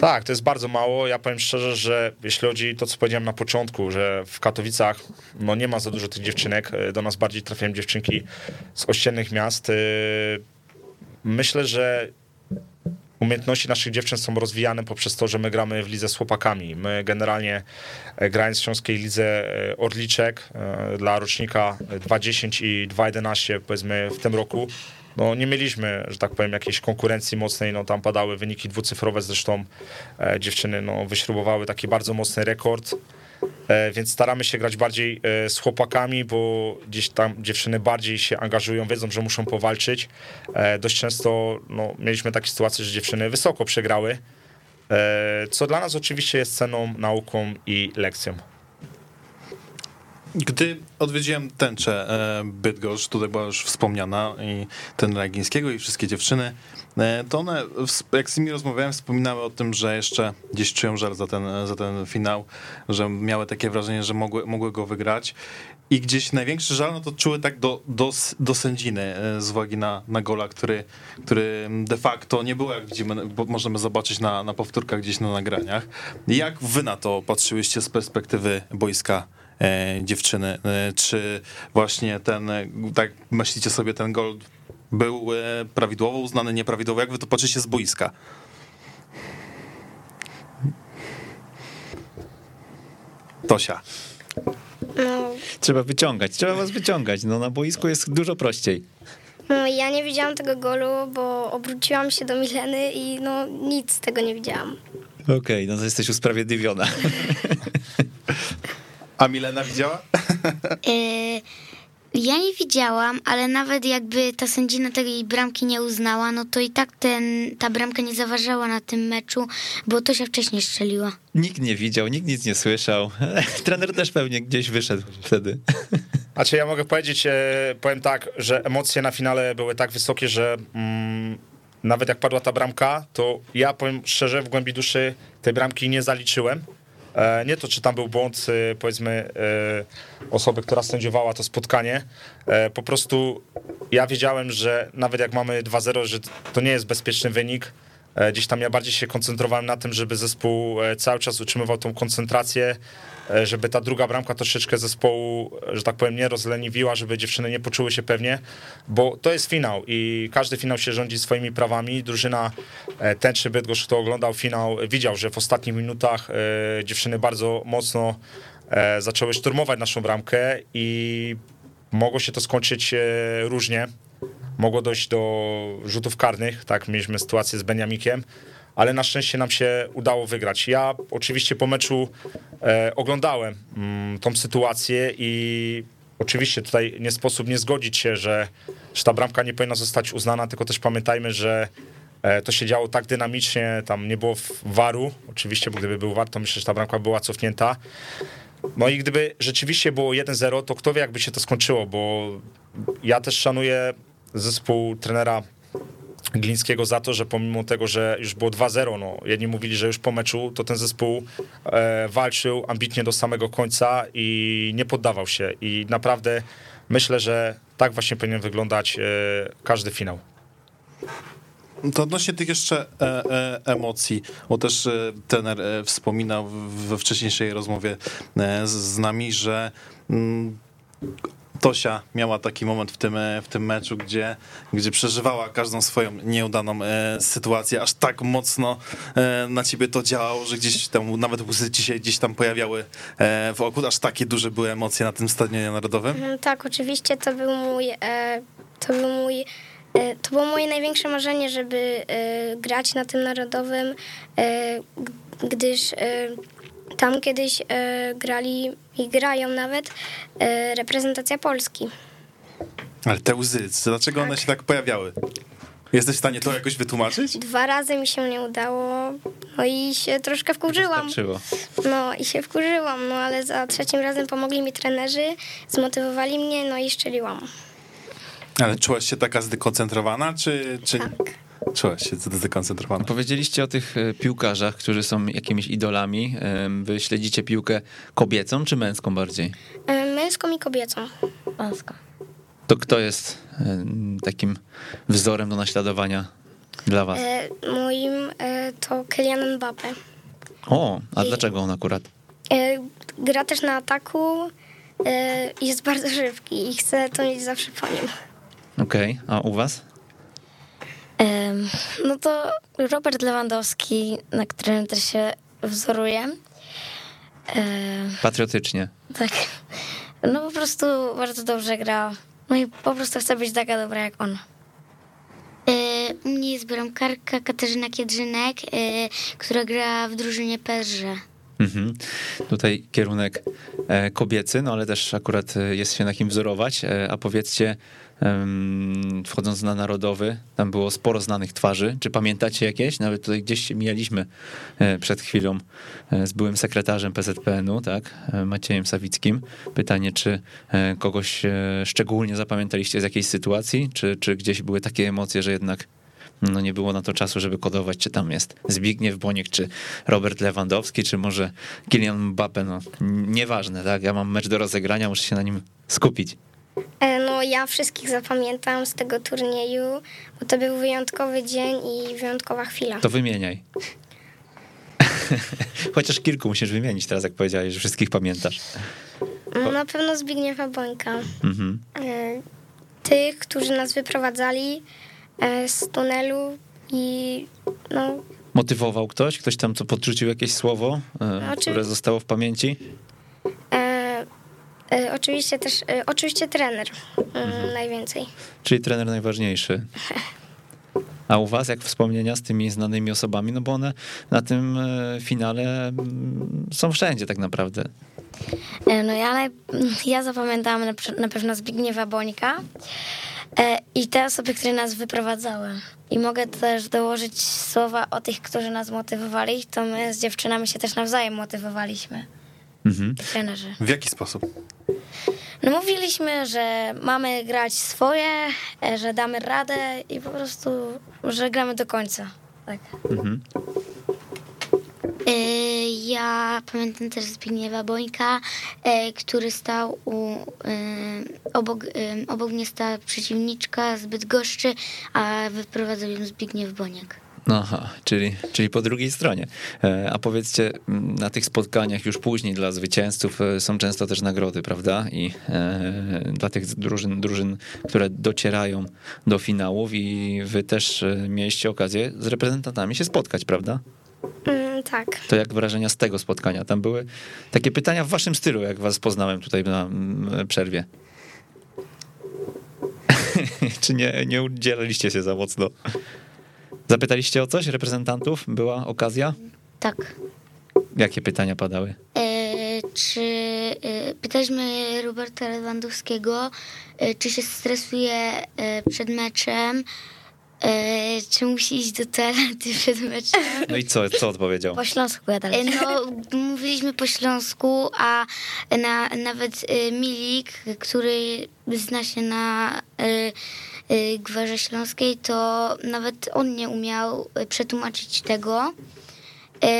Speaker 3: Tak, to jest bardzo mało. Ja powiem szczerze, że jeśli chodzi o to, co powiedziałem na początku, że w Katowicach no nie ma za dużo tych dziewczynek, e, do nas bardziej trafiają dziewczynki z ościennych miast. E, Myślę, że umiejętności naszych dziewczyn są rozwijane poprzez to, że my gramy w lidze z chłopakami. My generalnie e, grając w Śląskiej Lidze Orliczek dla rocznika 2.10 i 2.11 powiedzmy w tym roku, no nie mieliśmy, że tak powiem, jakiejś konkurencji mocnej, no tam padały wyniki dwucyfrowe, zresztą e, dziewczyny no, wyśrubowały taki bardzo mocny rekord, e, więc staramy się grać bardziej e, z chłopakami, bo gdzieś tam dziewczyny bardziej się angażują, wiedzą, że muszą powalczyć. E, dość często no, mieliśmy takie sytuacje, że dziewczyny wysoko przegrały, e, co dla nas oczywiście jest ceną, nauką i lekcją.
Speaker 2: Gdy odwiedziłem tęczę e, Bydgoszcz, tutaj była już wspomniana i ten Legińskiego i wszystkie dziewczyny, e, to one, jak z nimi rozmawiałem, wspominały o tym, że jeszcze gdzieś czują żal za ten, za ten finał, że miały takie wrażenie, że mogły, mogły go wygrać i gdzieś największy żal no to czuły tak do, do, do sędziny e, z uwagi na, na gola, który, który de facto nie było, jak widzimy, bo możemy zobaczyć na, na powtórkach gdzieś na nagraniach. Jak wy na to patrzyłyście z perspektywy boiska dziewczyny. E, czy właśnie ten, e, tak myślicie sobie, ten gol był e, prawidłowo uznany, nieprawidłowo? Jak wy to patrzycie z boiska? Tosia.
Speaker 4: No,
Speaker 6: Trzeba wyciągać, trzeba was wyciągać. No na boisku jest dużo prościej.
Speaker 4: no ja nie widziałam tego golu, bo obróciłam się do Mileny i no nic z tego nie widziałam.
Speaker 6: Okej, no to jesteś usprawiedliwiona.
Speaker 2: A Milena widziała?
Speaker 7: E, Ja nie widziałam, ale nawet jakby ta sędzina tej bramki nie uznała, no to i tak ten, ta bramka nie zaważała na tym meczu, bo to się wcześniej strzeliła.
Speaker 6: Nikt nie widział, nikt nic nie słyszał. Trener też pewnie gdzieś wyszedł wtedy.
Speaker 3: Znaczy ja mogę powiedzieć, e, powiem tak, że emocje na finale były tak wysokie, że mm, nawet jak padła ta bramka, to ja powiem szczerze, w głębi duszy tej bramki nie zaliczyłem. E, Nie to, czy tam był błąd, e, powiedzmy, e, osoby, która sędziowała to spotkanie. Po prostu ja wiedziałem, że nawet jak mamy 2-0, że to nie jest bezpieczny wynik. Gdzieś tam ja bardziej się koncentrowałem na tym, żeby zespół cały czas utrzymywał tą koncentrację, żeby ta druga bramka troszeczkę zespołu, e, że tak powiem, nie rozleniwiła, żeby dziewczyny nie poczuły się pewnie, bo to jest finał i każdy finał się rządzi swoimi prawami. Drużyna e, Tęczy Bydgoszcz, kto oglądał finał, widział, że w ostatnich minutach e, dziewczyny bardzo mocno e, zaczęły szturmować naszą bramkę i mogło się to skończyć e, różnie. Mogło dojść do rzutów karnych, tak, mieliśmy sytuację z Beniamikiem, ale na szczęście nam się udało wygrać. Ja oczywiście po meczu e, oglądałem mm, tą sytuację i oczywiście tutaj nie sposób nie zgodzić się, że, że ta bramka nie powinna zostać uznana, tylko też pamiętajmy, że e, to się działo tak dynamicznie, tam nie było waru, oczywiście, bo gdyby był war, to myślę, że ta bramka była cofnięta. No i gdyby rzeczywiście było 1-0, to kto wie, jakby się to skończyło, bo ja też szanuję zespół trenera Glińskiego za to, że pomimo tego, że już było 2-0, no, jedni mówili, że już po meczu, to ten zespół e, walczył ambitnie do samego końca i nie poddawał się. I naprawdę myślę, że tak właśnie powinien wyglądać e, każdy finał.
Speaker 2: to odnośnie tych jeszcze e, e, emocji, bo też e, trener wspominał we wcześniejszej rozmowie z, z nami, że mm, Tosia miała taki moment w tym, e, w tym meczu, gdzie, gdzie przeżywała każdą swoją nieudaną e, sytuację, aż tak mocno e, na ciebie to działało, że gdzieś tam, nawet łzy ci się gdzieś tam pojawiały w oku, aż takie duże były emocje na tym stadionie narodowym.
Speaker 4: Tak, oczywiście to był mój, to był mój, to było moje największe marzenie, żeby grać na tym narodowym, gdyż tam kiedyś e, grali i grają nawet e, reprezentacja Polski.
Speaker 2: Ale te łzy, dlaczego one się tak pojawiały? Jesteś w stanie to jakoś wytłumaczyć?
Speaker 4: Dwa razy mi się nie udało, no i się troszkę wkurzyłam.
Speaker 6: Wystarczyło.
Speaker 4: No i się wkurzyłam, no ale za trzecim razem pomogli mi trenerzy, zmotywowali mnie, no i szczeliłam.
Speaker 2: Ale czułaś się taka zdekoncentrowana, czy, czy
Speaker 4: Tak.
Speaker 2: Czułaś się zdekoncentrowana?
Speaker 6: Powiedzieliście o tych e, piłkarzach, którzy są jakimiś idolami. Wy śledzicie piłkę kobiecą czy męską bardziej?
Speaker 4: E, Męską i kobiecą.
Speaker 5: Polsko.
Speaker 6: To kto jest takim wzorem do naśladowania dla was?
Speaker 4: E, moim e, to Kylian Mbappe.
Speaker 6: O, a dlaczego on akurat?
Speaker 4: E, gra też na ataku, jest bardzo szybki i chcę to mieć zawsze po nim.
Speaker 6: Okej, a u was?
Speaker 5: No to Robert Lewandowski, na którym też się wzoruję.
Speaker 6: Patriotycznie.
Speaker 5: tak. No po prostu bardzo dobrze gra. No i po prostu chcę być taka dobra jak on.
Speaker 7: E, u mnie jest bramkarka Katarzyna Kiedrzynek, e, która gra w drużynie PSG.
Speaker 6: Mhm. Tutaj kierunek e, kobiecy, no ale też akurat jest się na kim wzorować. A powiedzcie, wchodząc na narodowy, tam było sporo znanych twarzy. Czy pamiętacie jakieś? Nawet tutaj gdzieś się mijaliśmy e, przed chwilą e, z byłym sekretarzem PZPN-u, tak, e, Maciejem Sawickim. Pytanie, czy kogoś szczególnie zapamiętaliście z jakiejś sytuacji, czy, czy gdzieś były takie emocje, że jednak no nie było na to czasu, żeby kodować, czy tam jest Zbigniew Boniek, czy Robert Lewandowski, czy może Kylian Mbappe, no nieważne, tak? Ja mam mecz do rozegrania, muszę się na nim skupić.
Speaker 4: E, no ja wszystkich zapamiętam z tego turnieju, bo to był wyjątkowy dzień i wyjątkowa chwila.
Speaker 6: To wymieniaj. Chociaż kilku musisz wymienić teraz, jak powiedziałeś, że wszystkich pamiętasz.
Speaker 4: Mm, Na pewno Zbigniewa Bońka.
Speaker 6: Mhm.
Speaker 4: E, tych, którzy nas wyprowadzali e, z tunelu i no,
Speaker 6: Motywował ktoś? Ktoś tam co podrzucił jakieś słowo,
Speaker 4: Oczy-
Speaker 6: które zostało w pamięci?
Speaker 4: E, e, oczywiście też, e, oczywiście trener mm, najwięcej.
Speaker 6: Czyli trener najważniejszy. A u was jak wspomnienia z tymi znanymi osobami? No bo one na tym e, finale mm, są wszędzie tak naprawdę.
Speaker 5: E, No ja, naj... ja zapamiętałam na, pewno Zbigniewa Bońka e, i te osoby, które nas wyprowadzały. I mogę też dołożyć słowa o tych, którzy nas motywowali, to my z dziewczynami się też nawzajem motywowaliśmy.
Speaker 6: Mhm.
Speaker 5: Trenerzy.
Speaker 2: W jaki sposób?
Speaker 5: No mówiliśmy, że mamy grać swoje, e, że damy radę i po prostu, że gramy do końca. Tak.
Speaker 6: Mhm.
Speaker 7: E, Ja pamiętam też Zbigniewa Bońka, e, który stał u, obok, obok mnie stała przeciwniczka z Bydgoszczy, a wyprowadzał ją Zbigniew Boniek.
Speaker 6: Aha, czyli, czyli po drugiej stronie. E, A powiedzcie, na tych spotkaniach już później dla zwycięzców e, są często też nagrody, prawda? I e, dla tych drużyn, drużyn, które docierają do finałów i wy też mieliście okazję z reprezentantami się spotkać, prawda?
Speaker 4: Mm, tak.
Speaker 6: To jak wrażenia z tego spotkania? Tam były takie pytania w waszym stylu, jak was poznałem tutaj na przerwie. Czy nie, nie udzielaliście się za mocno? Zapytaliście o coś reprezentantów? Była okazja?
Speaker 7: Tak.
Speaker 6: Jakie pytania padały?
Speaker 7: E, czy e, pytaliśmy Roberta Lewandowskiego, e, czy się stresuje e, przed meczem, e, czy musi iść do toalety przed meczem.
Speaker 6: No i co, co odpowiedział?
Speaker 5: Po śląsku
Speaker 7: E,
Speaker 5: gadali.
Speaker 7: No, mówiliśmy po śląsku, a na, nawet e, Milik, który zna się na e, e, gwarze śląskiej, to nawet on nie umiał e, przetłumaczyć tego. E,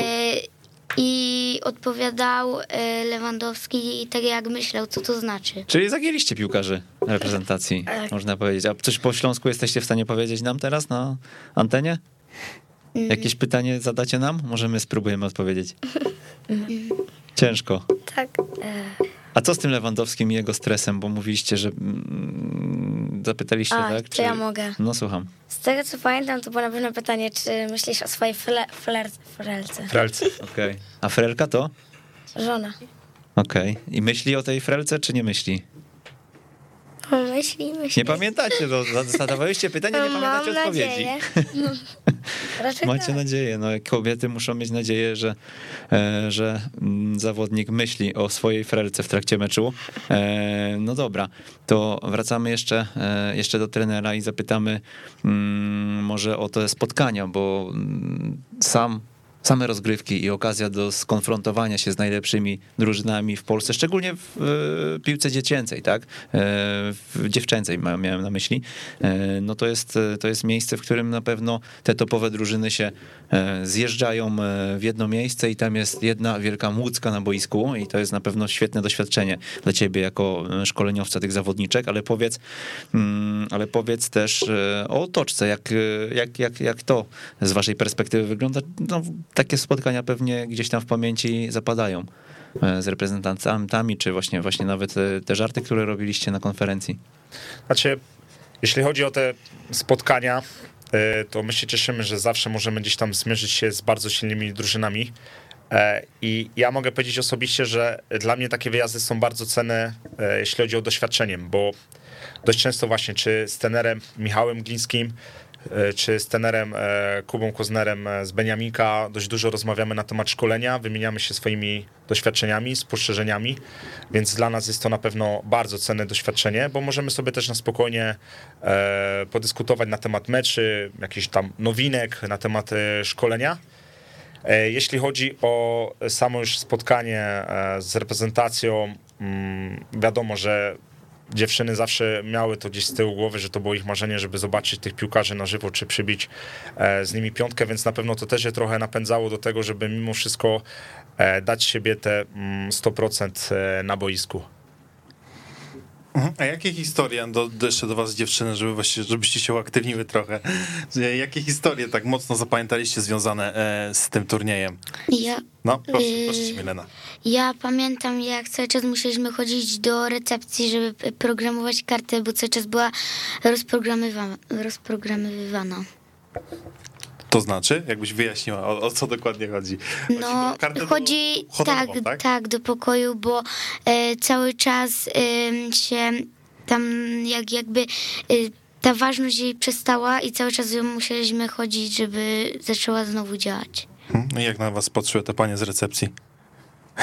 Speaker 7: i odpowiadał e, Lewandowski tak jak myślał, co to znaczy.
Speaker 6: Czyli zagięliście piłkarzy reprezentacji,
Speaker 5: Tak.
Speaker 6: można powiedzieć. A coś po śląsku jesteście w stanie powiedzieć nam teraz na antenie? Jakieś pytanie zadacie nam? Możemy spróbujemy odpowiedzieć. Ciężko.
Speaker 4: Tak.
Speaker 6: A co z tym Lewandowskim i jego stresem? Bo mówiliście, że mm, zapytaliście,
Speaker 5: A,
Speaker 6: tak?
Speaker 5: to ja mogę.
Speaker 6: No słucham.
Speaker 5: Z tego co pamiętam, to było na pewno pytanie, czy myślisz o swojej fle, fler, frelce.
Speaker 3: Frelce.
Speaker 6: Okej. A frelka to?
Speaker 5: Żona.
Speaker 6: Okej. I myśli o tej frelce, czy nie myśli?
Speaker 4: O, myśli, myśli.
Speaker 6: Nie pamiętacie, no, zadawaliście pytanie, nie
Speaker 4: Mam
Speaker 6: pamiętacie odpowiedzi.
Speaker 4: nadzieję.
Speaker 6: Macie
Speaker 5: tak.
Speaker 6: nadzieję, no kobiety muszą mieć nadzieję, że, e, że mm, zawodnik myśli o swojej frelce w trakcie meczu. E, no dobra, to wracamy jeszcze, e, jeszcze do trenera i zapytamy mm, może o te spotkania, bo mm, sam same rozgrywki i okazja do skonfrontowania się z najlepszymi drużynami w Polsce, szczególnie w e, piłce dziecięcej, tak? E, w dziewczęcej miałem na myśli. E, no to jest, to jest miejsce, w którym na pewno te topowe drużyny się zjeżdżają w jedno miejsce i tam jest jedna wielka młódzka na boisku i to jest na pewno świetne doświadczenie dla ciebie jako szkoleniowca tych zawodniczek, ale powiedz, mm, ale powiedz też o otoczce, jak, jak, jak, jak to z waszej perspektywy wygląda. No, takie spotkania pewnie gdzieś tam w pamięci zapadają e, z reprezentantami, czy właśnie, właśnie nawet e, te żarty, które robiliście na konferencji.
Speaker 3: Znaczy, jeśli chodzi o te spotkania, e, to my się cieszymy, że zawsze możemy gdzieś tam zmierzyć się z bardzo silnymi drużynami. I ja mogę powiedzieć osobiście, że dla mnie takie wyjazdy są bardzo cenne, jeśli chodzi o doświadczeniem, bo dość często właśnie, czy z trenerem Michałem Glińskim, czy z trenerem e, Kubą Koznerem e, z Beniamika dość dużo rozmawiamy na temat szkolenia, wymieniamy się swoimi doświadczeniami, spostrzeżeniami, więc dla nas jest to na pewno bardzo cenne doświadczenie, bo możemy sobie też na spokojnie e, podyskutować na temat meczy, jakichś tam nowinek, na temat e, szkolenia. E, Jeśli chodzi o samo już spotkanie e, z reprezentacją, mm, wiadomo, że dziewczyny zawsze miały to gdzieś z tyłu głowy, że to było ich marzenie, żeby zobaczyć tych piłkarzy na żywo, czy przybić e, z nimi piątkę, więc na pewno to też je trochę napędzało do tego, żeby mimo wszystko e, dać siebie te mm, 100% e, na boisku.
Speaker 2: Mhm. A jakie historie, do, do jeszcze do was dziewczyny, żeby właśnie, żebyście się uaktywniły trochę, jakie historie tak mocno zapamiętaliście związane e, z tym turniejem?
Speaker 7: Ja,
Speaker 2: No, proszę,
Speaker 7: Yy.
Speaker 2: proszę cię Milena.
Speaker 7: ja pamiętam, jak cały czas musieliśmy chodzić do recepcji, żeby programować kartę, bo cały czas była rozprogramowywana. rozprogramowywana.
Speaker 2: To znaczy, jakbyś wyjaśniła, o, o co dokładnie chodzi? Chodzi
Speaker 7: No,
Speaker 2: do-
Speaker 7: chodzi
Speaker 2: hotelową,
Speaker 7: tak,
Speaker 2: tak?
Speaker 7: tak, do pokoju, bo e, cały czas się tam jak jakby e, ta ważność jej przestała i cały czas ją musieliśmy chodzić, żeby zaczęła znowu działać.
Speaker 2: Hmm? Jak na was patrzyły te panie z recepcji?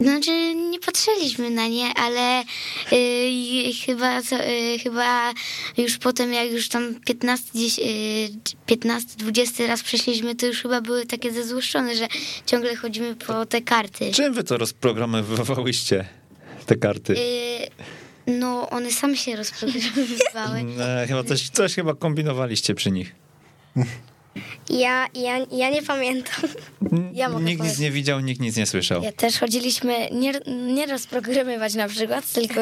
Speaker 7: Znaczy, nie patrzyliśmy na nie, ale y, i chyba, co- y, chyba już potem, jak już tam 15, dzies- y, 15, 20 raz przeszliśmy, to już chyba były takie zezłoszczone, że ciągle chodzimy po te karty.
Speaker 6: Czym wy to rozprogramowywałyście, te karty?
Speaker 7: Y, no, one same się rozprogramowywały.
Speaker 6: E, chyba coś, coś chyba kombinowaliście przy nich.
Speaker 4: Ja, ja, ja nie pamiętam.
Speaker 5: Ja mogę
Speaker 6: nikt nic
Speaker 5: powiedzieć.
Speaker 6: nie widział, nikt nic nie słyszał.
Speaker 5: Ja też chodziliśmy nie, nie rozprogramować na przykład, tylko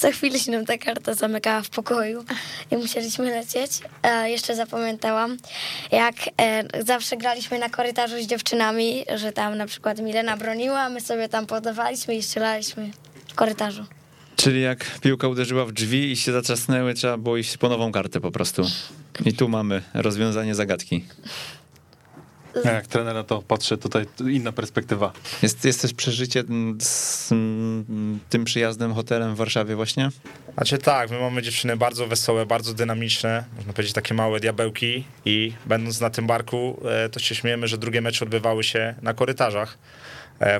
Speaker 5: co chwilę się nam ta karta zamykała w pokoju i musieliśmy lecieć. A jeszcze zapamiętałam, jak e, zawsze graliśmy na korytarzu z dziewczynami, że tam na przykład Milena broniła, a my sobie tam podawaliśmy i strzelaliśmy w korytarzu.
Speaker 6: Czyli jak piłka uderzyła w drzwi i się zatrzasnęły, trzeba było iść po nową kartę po prostu. I tu mamy rozwiązanie zagadki.
Speaker 2: Ja jak trener na to patrzę, tutaj inna perspektywa.
Speaker 6: Jest, jest też przeżycie z tym przyjazdem hotelem w Warszawie właśnie?
Speaker 3: Znaczy tak, my mamy dziewczyny bardzo wesołe, bardzo dynamiczne, można powiedzieć takie małe diabełki i będąc na tym barku, e, to się śmiejemy, że drugie mecze odbywały się na korytarzach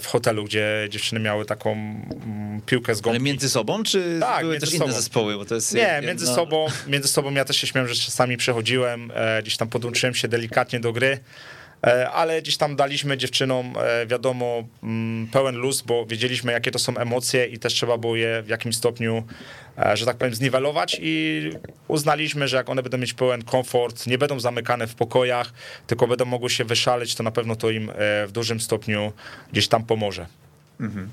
Speaker 3: w hotelu, gdzie dziewczyny miały taką mm, piłkę z
Speaker 6: Ale
Speaker 3: gąbki.
Speaker 6: między sobą, czy
Speaker 3: Tak,
Speaker 6: były też inne
Speaker 3: sobą.
Speaker 6: zespoły? Bo to jest
Speaker 3: Nie, między sobą, między sobą ja też się śmiałem, że czasami przechodziłem, e, gdzieś tam podłączyłem się delikatnie do gry, e, ale gdzieś tam daliśmy dziewczynom, e, wiadomo, mm, pełen luz, bo wiedzieliśmy, jakie to są emocje i też trzeba było je w jakimś stopniu, e, że tak powiem, zniwelować i uznaliśmy, że jak one będą mieć pełen komfort, nie będą zamykane w pokojach, tylko będą mogły się wyszaleć, to na pewno to im w dużym stopniu gdzieś tam pomoże.
Speaker 2: Mhm.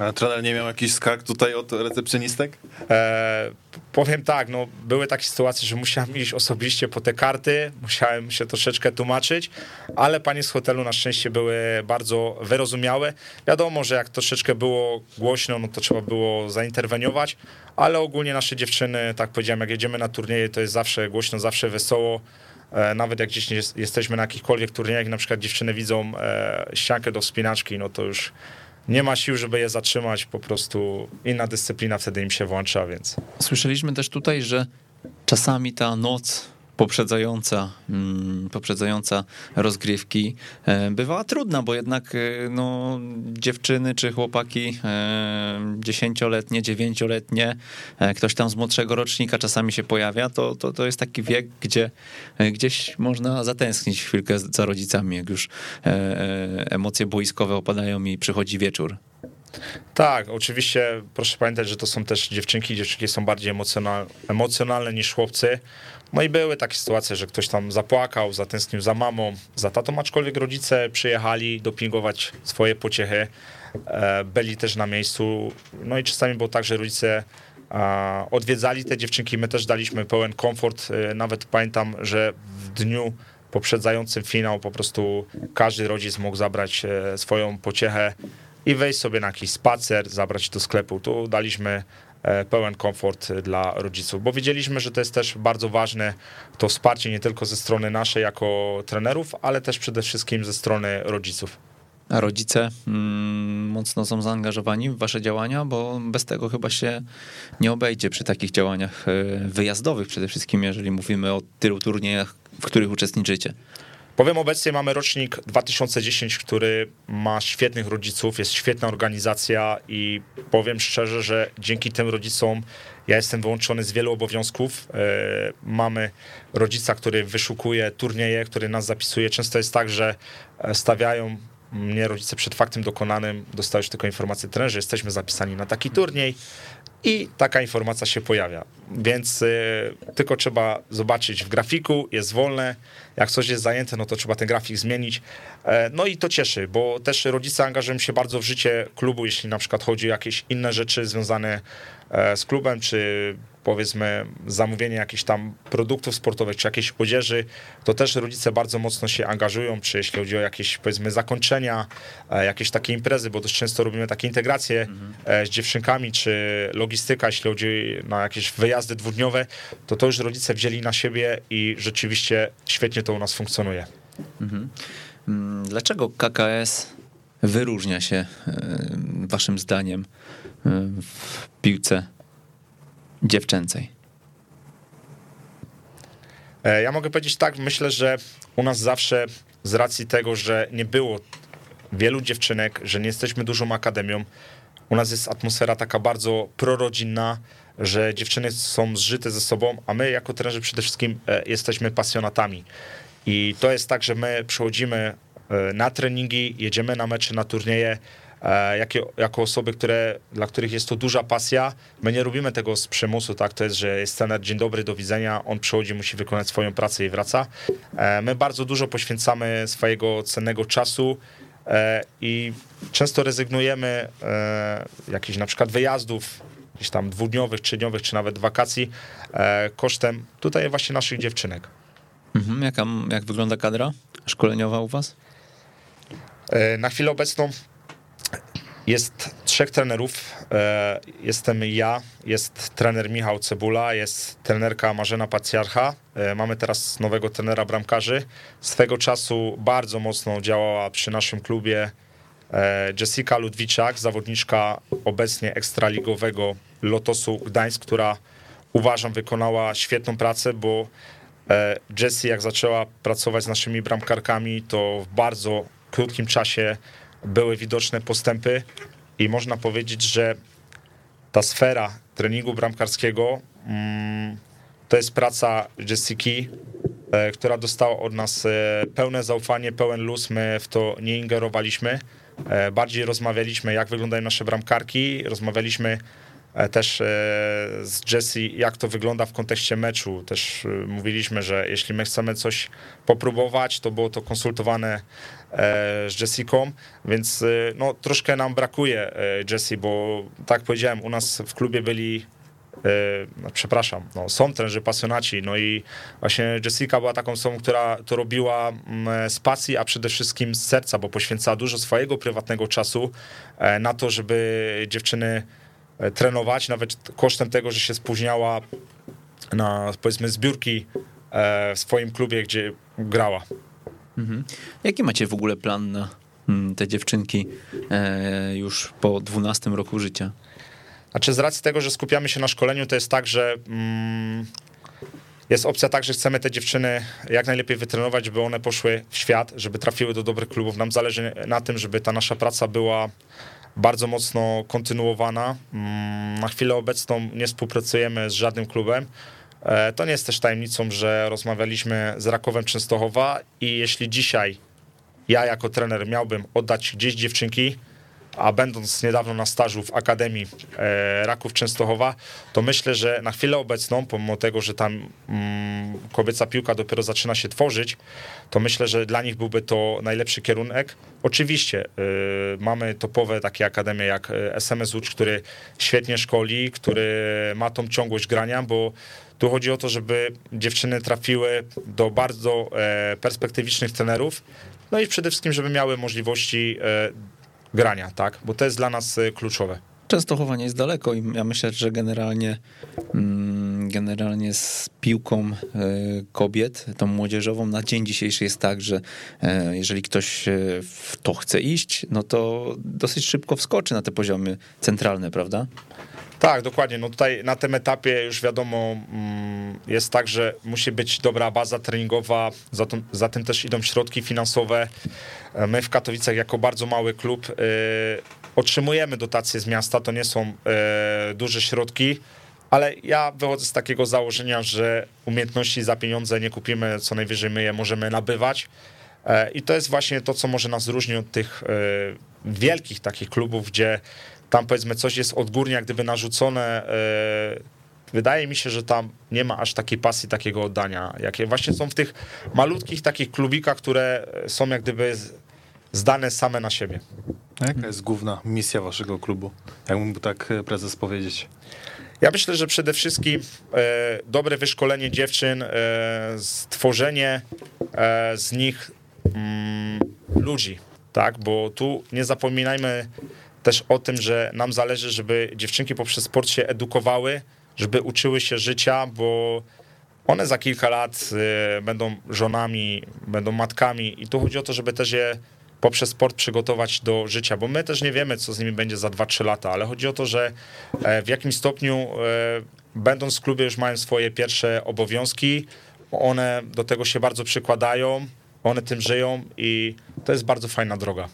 Speaker 2: A trener nie miał jakichś skarg tutaj od recepcjonistek?
Speaker 3: E, powiem tak, no były takie sytuacje, że musiałem iść osobiście po te karty, musiałem się troszeczkę tłumaczyć, ale panie z hotelu na szczęście były bardzo wyrozumiałe. Wiadomo, że jak troszeczkę było głośno, no to trzeba było zainterweniować, ale ogólnie nasze dziewczyny, tak powiedziałem, jak jedziemy na turnieje, to jest zawsze głośno, zawsze wesoło. E, nawet jak gdzieś jesteśmy na jakichkolwiek turniejach, na przykład dziewczyny widzą e, ściankę do wspinaczki, no to już nie ma sił, żeby je zatrzymać, po prostu inna dyscyplina wtedy im się włącza, więc.
Speaker 6: Słyszeliśmy też tutaj, że czasami ta noc poprzedzająca, mm, poprzedzająca rozgrywki e, bywała trudna, bo jednak e, no, dziewczyny czy chłopaki e, dziesięcioletnie, dziewięcioletnie, ktoś tam z młodszego rocznika czasami się pojawia, to, to, to jest taki wiek, gdzie gdzieś można zatęsknić chwilkę za rodzicami, jak już emocje boiskowe opadają i przychodzi wieczór.
Speaker 3: Tak, oczywiście proszę pamiętać, że to są też dziewczynki, dziewczynki są bardziej emocjonalne, emocjonalne niż chłopcy. No i były takie sytuacje, że ktoś tam zapłakał, zatęsknił za mamą, za tatą, aczkolwiek rodzice przyjechali dopingować swoje pociechy, e, byli też na miejscu. No i czasami było tak, że rodzice odwiedzali te dziewczynki, my też daliśmy pełen komfort. E, nawet pamiętam, że w dniu poprzedzającym finał po prostu każdy rodzic mógł zabrać e, swoją pociechę i wejść sobie na jakiś spacer, zabrać do sklepu. Tu daliśmy pełen komfort dla rodziców, bo wiedzieliśmy, że to jest też bardzo ważne to wsparcie nie tylko ze strony naszej jako trenerów, ale też przede wszystkim ze strony rodziców.
Speaker 6: A rodzice mm, mocno są zaangażowani w wasze działania, bo bez tego chyba się nie obejdzie przy takich działaniach e, wyjazdowych przede wszystkim, jeżeli mówimy o tylu turniejach, w których uczestniczycie.
Speaker 3: Powiem obecnie mamy rocznik 2010, który ma świetnych rodziców, jest świetna organizacja i powiem szczerze, że dzięki tym rodzicom ja jestem wyłączony z wielu obowiązków. E, mamy rodzica, który wyszukuje turnieje, który nas zapisuje. Często jest tak, że e, stawiają mnie rodzice przed faktem dokonanym, dostajesz tylko informację trenerze, jesteśmy zapisani na taki turniej i taka informacja się pojawia. Więc y, tylko trzeba zobaczyć w grafiku, jest wolne, jak coś jest zajęte, no to trzeba ten grafik zmienić. E, no i to cieszy, bo też rodzice angażują się bardzo w życie klubu, jeśli na przykład chodzi o jakieś inne rzeczy związane e, z klubem, czy powiedzmy zamówienie jakichś tam produktów sportowych, czy jakiejś odzieży, to też rodzice bardzo mocno się angażują, czy jeśli chodzi o jakieś powiedzmy zakończenia, e, jakieś takie imprezy, bo dość często robimy takie integracje mhm. z dziewczynkami, czy logistyka, jeśli chodzi na jakieś wyjazdy dwudniowe, to to już rodzice wzięli na siebie i rzeczywiście świetnie to u nas funkcjonuje. Mhm.
Speaker 6: Mm, dlaczego KKS wyróżnia się waszym zdaniem w piłce dziewczęcej?
Speaker 3: E, ja mogę powiedzieć tak, myślę, że u nas zawsze z racji tego, że nie było wielu dziewczynek, że nie jesteśmy dużą akademią, u nas jest atmosfera taka bardzo prorodzinna, że dziewczyny są zżyte ze sobą, a my jako trenerzy przede wszystkim e, jesteśmy pasjonatami. I to jest tak, że my przychodzimy e, na treningi, jedziemy na mecze, na turnieje, e, jako, jako osoby, które, dla których jest to duża pasja. My nie robimy tego z przymusu, tak? To jest, że jest trener, dzień dobry, do widzenia, on przychodzi, musi wykonać swoją pracę i wraca. My bardzo dużo poświęcamy swojego cennego czasu i często rezygnujemy jakichś na przykład wyjazdów jakichś tam dwudniowych, trzydniowych, czy nawet wakacji e, kosztem tutaj właśnie naszych dziewczynek.
Speaker 6: Mhm, jak, jak wygląda kadra szkoleniowa u was?
Speaker 3: E, na chwilę obecną jest trzech trenerów. E, jestem ja, jest trener Michał Cebula, jest trenerka Marzena Pacjarcha. Mamy teraz nowego trenera bramkarzy. Swego czasu bardzo mocno działała przy naszym klubie Jessica Ludwiczak, zawodniczka obecnie ekstraligowego Lotosu Gdańsk, która uważam wykonała świetną pracę, bo e, Jessie jak zaczęła pracować z naszymi bramkarkami, to w bardzo krótkim czasie były widoczne postępy i można powiedzieć, że ta sfera treningu bramkarskiego mm, to jest praca Jessiki e, która dostała od nas e, pełne zaufanie, pełen luz, my w to nie ingerowaliśmy. E, Bardziej rozmawialiśmy, jak wyglądają nasze bramkarki, rozmawialiśmy też z Jesse, jak to wygląda w kontekście meczu. Też mówiliśmy, że jeśli my chcemy coś popróbować, to było to konsultowane z Jessiką, więc e, no, troszkę nam brakuje e, Jessie, bo tak powiedziałem, u nas w klubie byli e, no, przepraszam, no, są trenerzy pasjonaci, no i właśnie Jessica była taką osobą, która to robiła mm, z pasji, a przede wszystkim z serca, bo poświęcała dużo swojego prywatnego czasu e, na to, żeby dziewczyny e, trenować, nawet kosztem tego, że się spóźniała na powiedzmy zbiórki e, w swoim klubie, gdzie grała.
Speaker 6: Mhm. Jaki macie w ogóle plan na mm, te dziewczynki e, już po 12 roku życia?
Speaker 3: Znaczy z racji tego, że skupiamy się na szkoleniu, to jest tak, że mm, jest opcja tak, że chcemy te dziewczyny jak najlepiej wytrenować, żeby one poszły w świat, żeby trafiły do dobrych klubów. Nam zależy na tym, żeby ta nasza praca była bardzo mocno kontynuowana. Mm, Na chwilę obecną nie współpracujemy z żadnym klubem. E, To nie jest też tajemnicą, że rozmawialiśmy z Rakowem Częstochowa i jeśli dzisiaj ja jako trener miałbym oddać gdzieś dziewczynki, a będąc niedawno na stażu w Akademii e, Raków Częstochowa, to myślę, że na chwilę obecną, pomimo tego, że tam mm, kobieca piłka dopiero zaczyna się tworzyć, to myślę, że dla nich byłby to najlepszy kierunek. Oczywiście y, mamy topowe takie akademie jak SMS Łódź, który świetnie szkoli, który ma tą ciągłość grania, bo tu chodzi o to, żeby dziewczyny trafiły do bardzo e, perspektywicznych trenerów, no i przede wszystkim, żeby miały możliwości e, grania, tak? Bo to jest dla nas e, kluczowe.
Speaker 6: Częstochowa nie jest daleko i ja myślę, że generalnie, mm, generalnie z piłką e, kobiet, tą młodzieżową, na dzień dzisiejszy jest tak, że e, jeżeli ktoś e, w to chce iść, no to dosyć szybko wskoczy na te poziomy centralne, prawda?
Speaker 3: Tak, dokładnie. No tutaj na tym etapie już wiadomo, mm, jest tak, że musi być dobra baza treningowa, za, tym- za tym też idą środki finansowe. My w Katowicach jako bardzo mały klub otrzymujemy dotacje z miasta, to nie są e, duże środki, ale ja wychodzę z takiego założenia, że umiejętności za pieniądze nie kupimy, co najwyżej my je możemy nabywać. E, I to jest właśnie to, co może nas różni od tych e, wielkich takich klubów, gdzie tam powiedzmy coś jest odgórnie jak gdyby narzucone. Wydaje mi się, że tam nie ma aż takiej pasji, takiego oddania, jakie właśnie są w tych malutkich takich klubikach, które są jak gdyby zdane same na siebie.
Speaker 2: Jaka jest główna misja waszego klubu? Jak mógłby tak e, prezes powiedzieć?
Speaker 3: Ja myślę, że przede wszystkim e, dobre wyszkolenie dziewczyn, e, stworzenie z nich mm, ludzi, tak? Bo tu nie zapominajmy też o tym, że nam zależy, żeby dziewczynki poprzez sport się edukowały, żeby uczyły się życia, bo one za kilka lat będą żonami, będą matkami i tu chodzi o to, żeby też je poprzez sport przygotować do życia, bo my też nie wiemy, co z nimi będzie za 2-3 lata, ale chodzi o to, że e, w jakim stopniu e, będąc w klubie już mają swoje pierwsze obowiązki, one do tego się bardzo przykładają, one tym żyją i to jest bardzo fajna droga.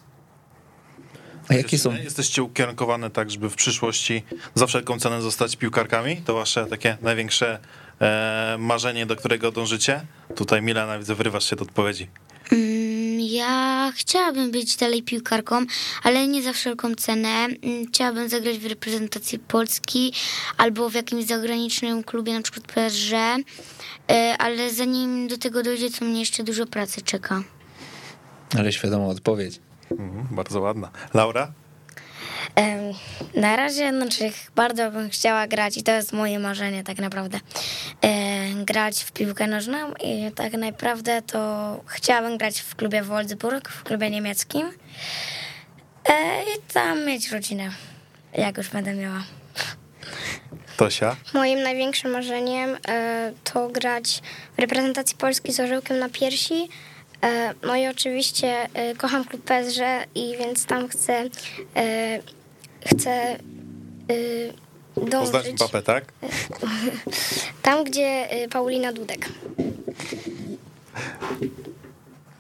Speaker 6: A jakie są,
Speaker 2: Jesteście ukierunkowane tak, żeby w przyszłości za wszelką cenę zostać piłkarkami? To wasze takie największe e, marzenie, do którego dążycie? Tutaj Milena, widzę, wyrywasz się do odpowiedzi.
Speaker 7: Ja chciałabym być dalej piłkarką, ale nie za wszelką cenę. Mm, Chciałabym zagrać w reprezentacji Polski albo w jakimś zagranicznym klubie, na przykład PSG, e, ale zanim do tego dojdzie, to mnie jeszcze dużo pracy czeka.
Speaker 6: ale świadoma odpowiedź.
Speaker 2: Mhm, bardzo ładna. Laura?
Speaker 5: Na razie znaczy, bardzo bym chciała grać i to jest moje marzenie tak naprawdę. Grać w piłkę nożną i tak naprawdę to chciałabym grać w klubie Wolfsburg, w klubie niemieckim e, i tam mieć rodzinę, jak już będę miała.
Speaker 2: Tosia?
Speaker 4: Moim największym marzeniem e, to grać w reprezentacji Polski z orzełkiem na piersi. E, no i oczywiście kocham klub PSG i więc tam chcę, chcę
Speaker 2: Poznać
Speaker 4: dążyć.
Speaker 2: Mbappé, tak?
Speaker 4: Tam, gdzie e, Paulina Dudek.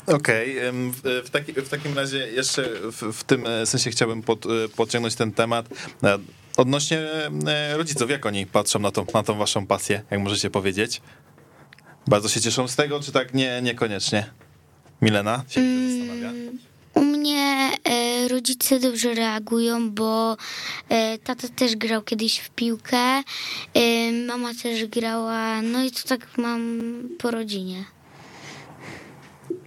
Speaker 2: Okej, em, w, taki, w takim razie jeszcze w, w tym e, sensie chciałbym pod, e, podciągnąć ten temat. E, Odnośnie rodziców, jak oni patrzą na tą, na tą waszą pasję, jak możecie powiedzieć? Bardzo się cieszą z tego, czy tak nie, niekoniecznie? Milena się zastanawia.
Speaker 7: U mnie e, rodzice dobrze reagują, bo e, tata też grał kiedyś w piłkę, e, mama też grała, no i to tak mam po rodzinie.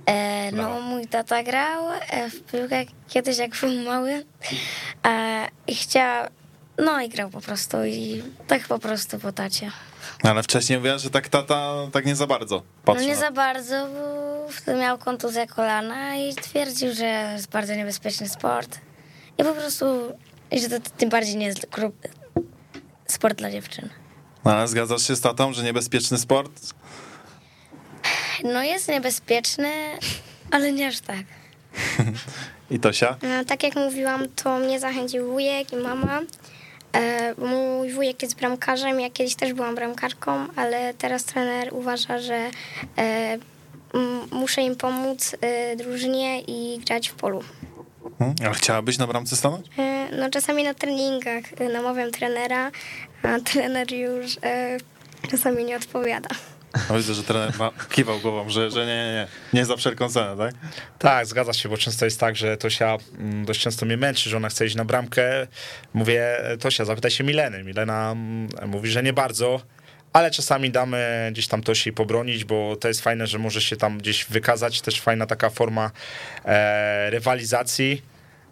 Speaker 5: E, no, mój tata grał e, w piłkę kiedyś, jak był mały e, i chciał, no i grał po prostu i tak po prostu po tacie.
Speaker 2: Ale wcześniej mówiła, że tak tata tak nie za bardzo
Speaker 5: No
Speaker 2: patrzył.
Speaker 5: nie
Speaker 2: na-
Speaker 5: za bardzo, bo wtedy miał kontuzję kolana i twierdził, że jest bardzo niebezpieczny sport. I po prostu, i że to tym bardziej nie jest sport dla dziewczyn.
Speaker 2: No, ale zgadzasz się z tatą, że niebezpieczny sport?
Speaker 5: No jest niebezpieczny, ale nie aż tak.
Speaker 2: I Tosia?
Speaker 4: E, Tak jak mówiłam, to mnie zachęcił wujek i mama. E, Mój wujek jest bramkarzem, ja kiedyś też byłam bramkarką, ale teraz trener uważa, że e, muszę im pomóc e, drużynie i grać w polu.
Speaker 2: Hmm? Ale chciałabyś na bramce stanąć?
Speaker 4: No czasami na treningach namawiam trenera, a trener już czasami nie odpowiada.
Speaker 2: No widzę, że trener ma, kiwał głową, że, że nie, nie, nie, nie za wszelką cenę, tak?
Speaker 3: Tak, zgadza się, bo często jest tak, że Tosia mm, dość często mnie męczy, że ona chce iść na bramkę. Mówię, Tosia, zapytaj się Mileny. Milena mm, mówi, że nie bardzo, ale czasami damy gdzieś tam Tosi pobronić, bo to jest fajne, że może się tam gdzieś wykazać, też fajna taka forma e, rywalizacji.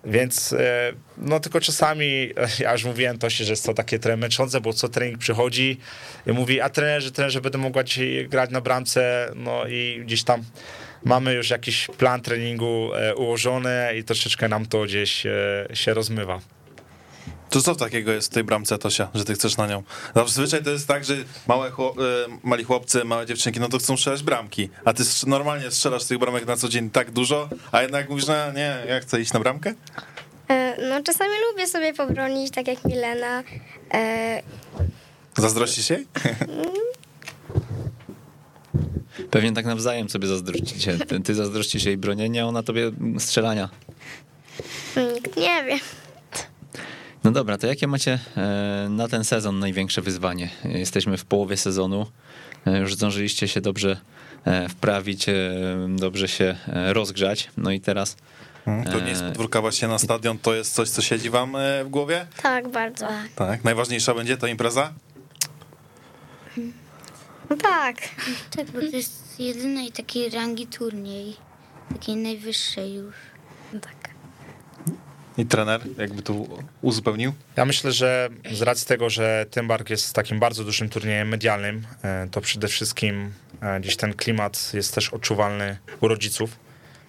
Speaker 3: Więc e, no tylko czasami, e, ja już mówiłem Tosi, że jest to takie trochę męczące, bo co trening przychodzi i mówi, a trenerze, trenerze będę mogła dzisiaj grać na bramce, no i gdzieś tam mamy już jakiś plan treningu e, ułożony i troszeczkę nam to gdzieś się rozmywa.
Speaker 2: To co takiego jest w tej bramce, Tosia, że ty chcesz na nią? Zazwyczaj to jest tak, że małe chłop, e, mali chłopcy, małe dziewczynki, no to chcą strzelać bramki, a ty normalnie strzelasz tych bramek na co dzień tak dużo, a jednak mówisz, no nie, ja chcę iść na bramkę?
Speaker 4: E, No czasami lubię sobie pobronić, tak jak Milena. E,
Speaker 2: Zazdrościsz jej?
Speaker 6: Pewnie tak nawzajem sobie zazdrościcie. Ty, ty zazdrościsz jej bronienia, ona tobie strzelania.
Speaker 4: Nikt nie wie.
Speaker 6: No dobra, to jakie macie e, na ten sezon największe wyzwanie? Jesteśmy w połowie sezonu, e, już zdążyliście się dobrze e, wprawić, dobrze się rozgrzać, no i teraz
Speaker 2: Hmm, To nie jest podwórka właśnie na stadion, to jest coś, co siedzi wam w głowie?
Speaker 4: Tak, bardzo.
Speaker 2: Tak. Najważniejsza będzie to impreza?
Speaker 4: No tak.
Speaker 7: Tak, bo to jest jedynej takiej rangi turniej, takiej najwyższej już.
Speaker 2: I trener jakby tu uzupełnił?
Speaker 3: Ja myślę, że z racji tego, że Tymbark jest takim bardzo dużym turniejem medialnym, e, to przede wszystkim e, gdzieś ten klimat jest też odczuwalny u rodziców,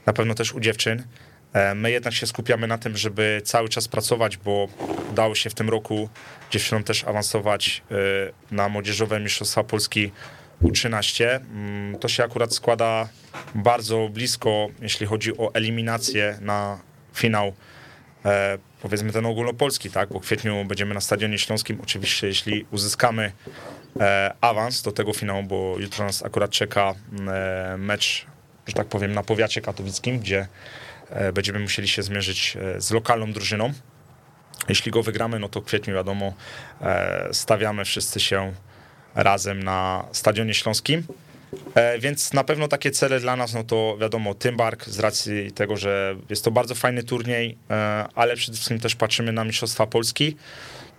Speaker 3: na pewno też u dziewczyn. E, My jednak się skupiamy na tym, żeby cały czas pracować, bo udało się w tym roku dziewczynom też awansować na młodzieżowe Mistrzostwa Polski U13. Mm, To się akurat składa bardzo blisko, jeśli chodzi o eliminację na finał powiedzmy ten ogólnopolski, tak? Bo w kwietniu będziemy na Stadionie Śląskim. Oczywiście, jeśli uzyskamy e, awans do tego finału, bo jutro nas akurat czeka e, mecz, że tak powiem, na powiacie katowickim, gdzie e, będziemy musieli się zmierzyć e, z lokalną drużyną. Jeśli go wygramy, no to w kwietniu, wiadomo, e, stawiamy wszyscy się razem na Stadionie Śląskim. E, Więc na pewno takie cele dla nas, no to wiadomo, Tymbark z racji tego, że jest to bardzo fajny turniej, e, ale przede wszystkim też patrzymy na Mistrzostwa Polski.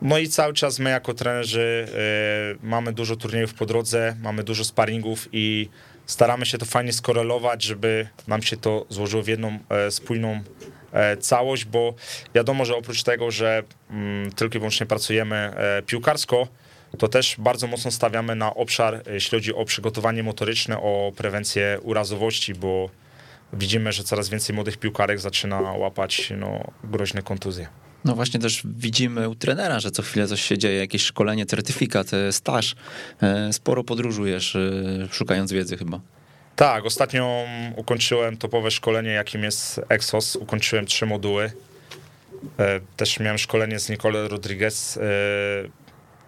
Speaker 3: No i cały czas my jako trenerzy e, mamy dużo turniejów po drodze, mamy dużo sparingów i staramy się to fajnie skorelować, żeby nam się to złożyło w jedną spójną całość, bo wiadomo, że oprócz tego, że mm, tylko i wyłącznie pracujemy piłkarsko, to też bardzo mocno stawiamy na obszar, jeśli chodzi o przygotowanie motoryczne, o prewencję urazowości, bo widzimy, że coraz więcej młodych piłkarek zaczyna łapać no, groźne kontuzje.
Speaker 6: No właśnie też widzimy u trenera, że co chwilę coś się dzieje, jakieś szkolenie, certyfikat, e, staż. E, Sporo podróżujesz, e, szukając wiedzy chyba.
Speaker 3: Tak, ostatnio ukończyłem topowe szkolenie, jakim jest Exos. Ukończyłem trzy moduły. E, Też miałem szkolenie z Nicole Rodriguez.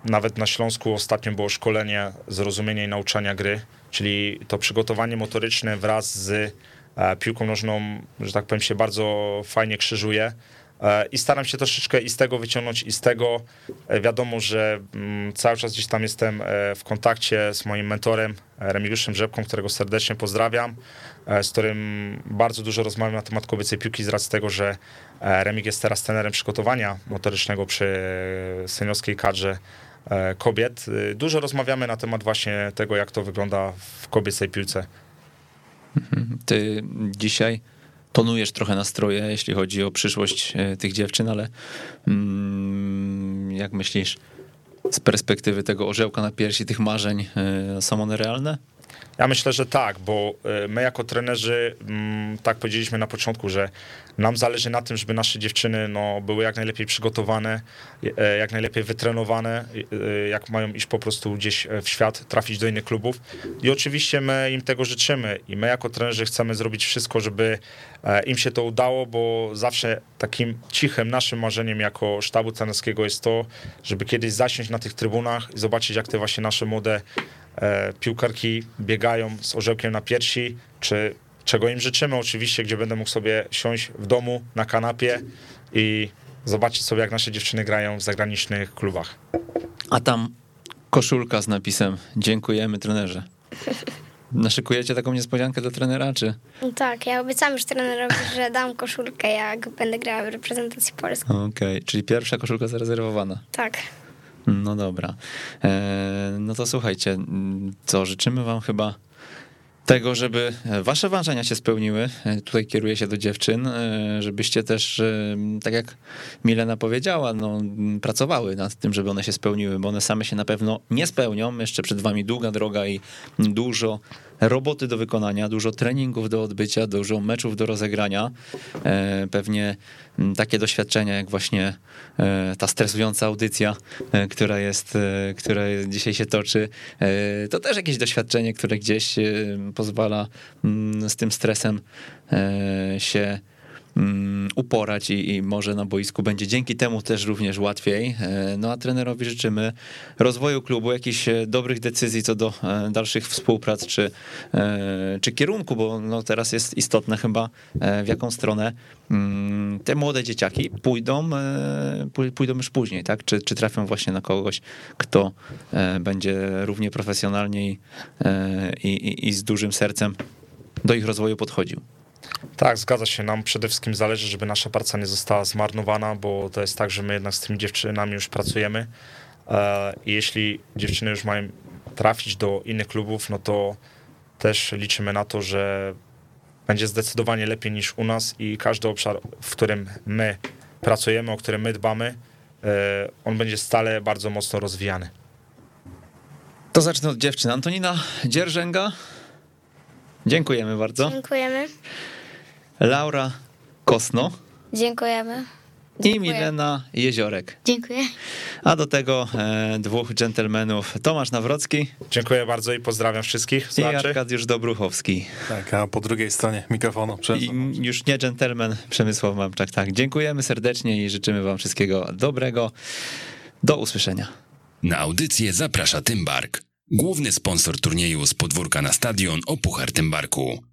Speaker 3: Nawet na Śląsku ostatnio było szkolenie zrozumienia i nauczania gry, czyli to przygotowanie motoryczne wraz z e, piłką nożną, że tak powiem, się bardzo fajnie krzyżuje. E, I staram się troszeczkę i z tego wyciągnąć, i z tego. E, wiadomo, że mm, cały czas gdzieś tam jestem w kontakcie z moim mentorem, Remigiuszem Rzepką, którego serdecznie pozdrawiam, z którym bardzo dużo rozmawiam na temat kobiecej piłki z racji tego, że Remig jest teraz trenerem przygotowania motorycznego przy seniorskiej kadrze kobiet. Dużo rozmawiamy na temat właśnie tego, jak to wygląda w kobiecej piłce.
Speaker 6: Mhm. Ty dzisiaj tonujesz trochę nastroje, jeśli chodzi o przyszłość e, tych dziewczyn, ale mm, jak myślisz, z perspektywy tego orzełka na piersi, tych marzeń, e, są one realne?
Speaker 3: Ja myślę, że tak, bo e, my jako trenerzy, mm, tak powiedzieliśmy na początku, że nam zależy na tym, żeby nasze dziewczyny no, były jak najlepiej przygotowane, e, jak najlepiej wytrenowane, e, jak mają iść po prostu gdzieś w świat, trafić do innych klubów. I oczywiście my im tego życzymy i my jako trenerzy chcemy zrobić wszystko, żeby im się to udało, bo zawsze takim cichym naszym marzeniem jako sztabu trenerskiego jest to, żeby kiedyś zasiąść na tych trybunach i zobaczyć, jak te właśnie nasze młode piłkarki biegają z orzełkiem na piersi, czy czego im życzymy oczywiście, gdzie będę mógł sobie siąść w domu na kanapie i zobaczyć sobie, jak nasze dziewczyny grają w zagranicznych klubach.
Speaker 6: A tam koszulka z napisem dziękujemy trenerze. Naszykujecie taką niespodziankę dla trenera, czy?
Speaker 4: Tak, ja obiecam już trenerowi, że dam koszulkę, jak będę grała w reprezentacji Polski.
Speaker 6: Okej, okay. czyli pierwsza koszulka zarezerwowana.
Speaker 4: Tak.
Speaker 6: No dobra. E, no to słuchajcie, co życzymy wam chyba tego, żeby wasze marzenia się spełniły. E, tutaj kieruję się do dziewczyn, e, żebyście też, tak jak Milena powiedziała, no, pracowały nad tym, żeby one się spełniły, bo one same się na pewno nie spełnią. Jeszcze przed wami długa droga i dużo roboty do wykonania, dużo treningów do odbycia, dużo meczów do rozegrania. E, pewnie takie doświadczenia, jak właśnie e, ta stresująca audycja, e, która jest, która dzisiaj się toczy, to też jakieś doświadczenie, które gdzieś pozwala z tym stresem się Mm, uporać i, i, może na boisku będzie dzięki temu też również łatwiej. E, no a trenerowi życzymy rozwoju klubu, jakichś e, dobrych decyzji co do e, dalszych współprac czy, czy kierunku, bo no teraz jest istotne chyba w jaką stronę mm, te młode dzieciaki pójdą, pójdą już później, tak? Czy, czy trafią właśnie na kogoś, kto będzie równie profesjonalnie i, i, i z dużym sercem do ich rozwoju podchodził.
Speaker 3: Tak, zgadza się. Nam przede wszystkim zależy, żeby nasza praca nie została zmarnowana, bo to jest tak, że my jednak z tymi dziewczynami już pracujemy. E, I jeśli dziewczyny już mają trafić do innych klubów, no to też liczymy na to, że będzie zdecydowanie lepiej niż u nas i każdy obszar, w którym my pracujemy, o którym my dbamy, e, on będzie stale bardzo mocno rozwijany.
Speaker 6: To zacznę od dziewczyn. Antonina Dzierżęga. Dziękujemy bardzo.
Speaker 4: Dziękujemy.
Speaker 6: Laura Kosno.
Speaker 5: Dziękujemy.
Speaker 6: I Milena Jeziorek.
Speaker 7: Dziękuję.
Speaker 6: A do tego e, dwóch dżentelmenów Tomasz Nawrocki.
Speaker 3: Dziękuję bardzo i pozdrawiam wszystkich.
Speaker 6: I Arkadiusz Dobruchowski.
Speaker 2: Tak, a po drugiej stronie mikrofonu.
Speaker 6: I już nie dżentelmen Przemysław Mamczak. Tak, dziękujemy serdecznie i życzymy wam wszystkiego dobrego. Do usłyszenia.
Speaker 1: Na audycję zaprasza Tymbark. Główny sponsor turnieju z podwórka na stadion o Puchar Tymbarku.